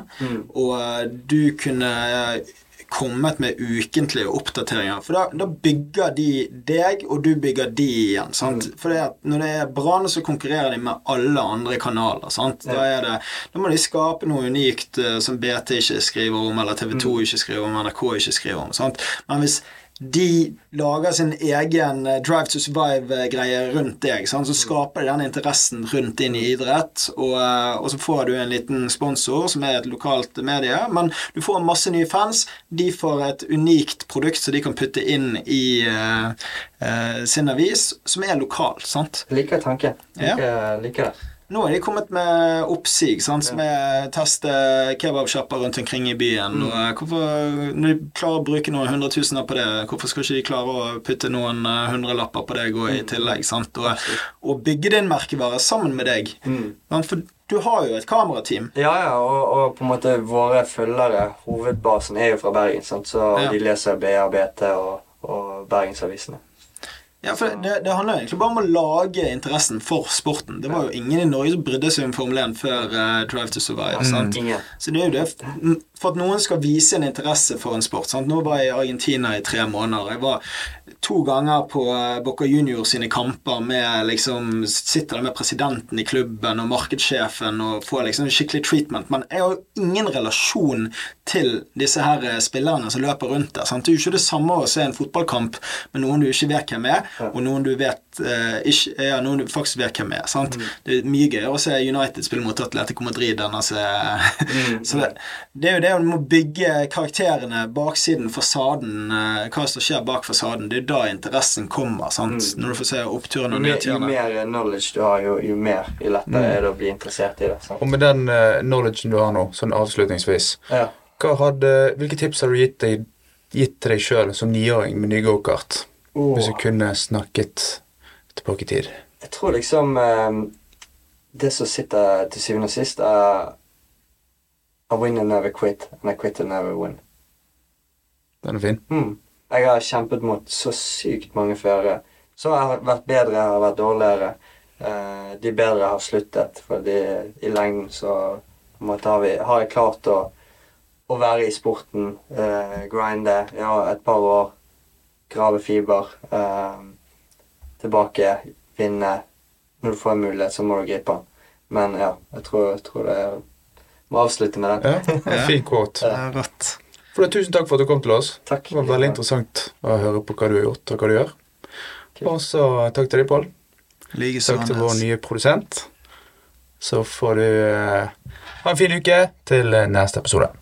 S1: og eh, du kunne eh, kommet med ukentlige oppdateringer. For da, da bygger de deg, og du bygger de igjen. sant? For det når det er Brann, så konkurrerer de med alle andre kanaler. sant? Da, er det, da må de skape noe unikt uh, som BT ikke skriver om, eller TV 2 ikke skriver om, NRK ikke skriver om. sant? Men hvis de lager sin egen eh, Drive to Survive-greie rundt deg. Sant? Så skaper de den interessen rundt din i idrett, og, eh, og så får du en liten sponsor som er et lokalt medie. Men du får masse nye fans. De får et unikt produkt som de kan putte inn i uh, uh, sin avis, som er lokalt. sant?
S2: Liker tanken.
S1: Ja.
S2: Liker, liker det.
S1: Nå er de kommet med oppsig, sant, som er teste kebabsjapper rundt omkring i byen. Og eh, hvorfor, når de klarer å bruke noen hundretusener på det, hvorfor skal ikke de klare å putte noen eh, hundrelapper på deg og i tillegg? sant? Og, og bygge din merkevare sammen med deg. Mm. For du har jo et kamerateam.
S2: Ja, ja, og, og på en måte våre følgere, hovedbasen, er jo fra Bergen, sant? så
S1: Ja.
S2: de leser BA, BT og, og Bergensavisene.
S1: Ja, for det, det handler egentlig bare om å lage interessen for sporten. Det var jo ingen i Norge som brydde seg om Formel 1 før uh, Drive to Survive. sant?
S2: Ingen.
S1: Så det er jo det For at noen skal vise en interesse for en sport. Sant? Nå var jeg i Argentina i tre måneder. Jeg var to ganger på eh, Boca Junior sine kamper med liksom Sitter der med presidenten i klubben og markedssjefen og får liksom skikkelig treatment. Men jeg har jo ingen relasjon til disse her eh, spillerne som løper rundt der. Sant? Det er jo ikke det samme å se en fotballkamp med noen du ikke vet hvem er, og noen du vet ikke, ja, noen faktisk vet hvem er. sant? Det er mye gøyere å se United spille mot Atletico Madrid enn å se Så det, det er jo det du må bygge karakterene, baksiden, fasaden, eh, hva som skjer bak fasaden. Det er jo da interessen kommer. sant? Når du får se
S2: oppturene
S1: og
S2: nedturene. jo mer knowledge du har, jo, jo mer jo lettere er det å bli interessert i det. Sant?
S3: Og med den uh, knowledgen du har nå, sånn avslutningsvis,
S2: Ja.
S3: hva hadde, hvilke tips har du gitt, deg, gitt til deg sjøl som niåring med ny gokart?
S2: Oh.
S3: Hvis du kunne snakket tilbake i tid?
S2: Jeg tror liksom eh, Det som sitter til syvende og sist, er I win and never quit, and I quit and never win.
S3: Den er fin.
S2: Mm. Jeg har kjempet mot så sykt mange førere. Så har jeg vært bedre, jeg har vært dårligere. Eh, de bedre har sluttet, fordi i lengden så har, vi, har jeg klart å, å være i sporten, eh, grinde ja, et par år, grave fiber, eh, tilbake, vinne. Når du får en mulighet, så må du gripe den. Men ja, jeg tror, jeg tror det er Må avslutte med den.
S3: Ja, en fin quote.
S1: Ja.
S3: For det, Tusen takk for at du kom til oss.
S2: Takk.
S3: Det var veldig interessant å høre på hva du har gjort, og hva du gjør. Og så takk til deg, Pål. Takk til vår nye produsent. Så får du eh, ha en fin uke til neste episode.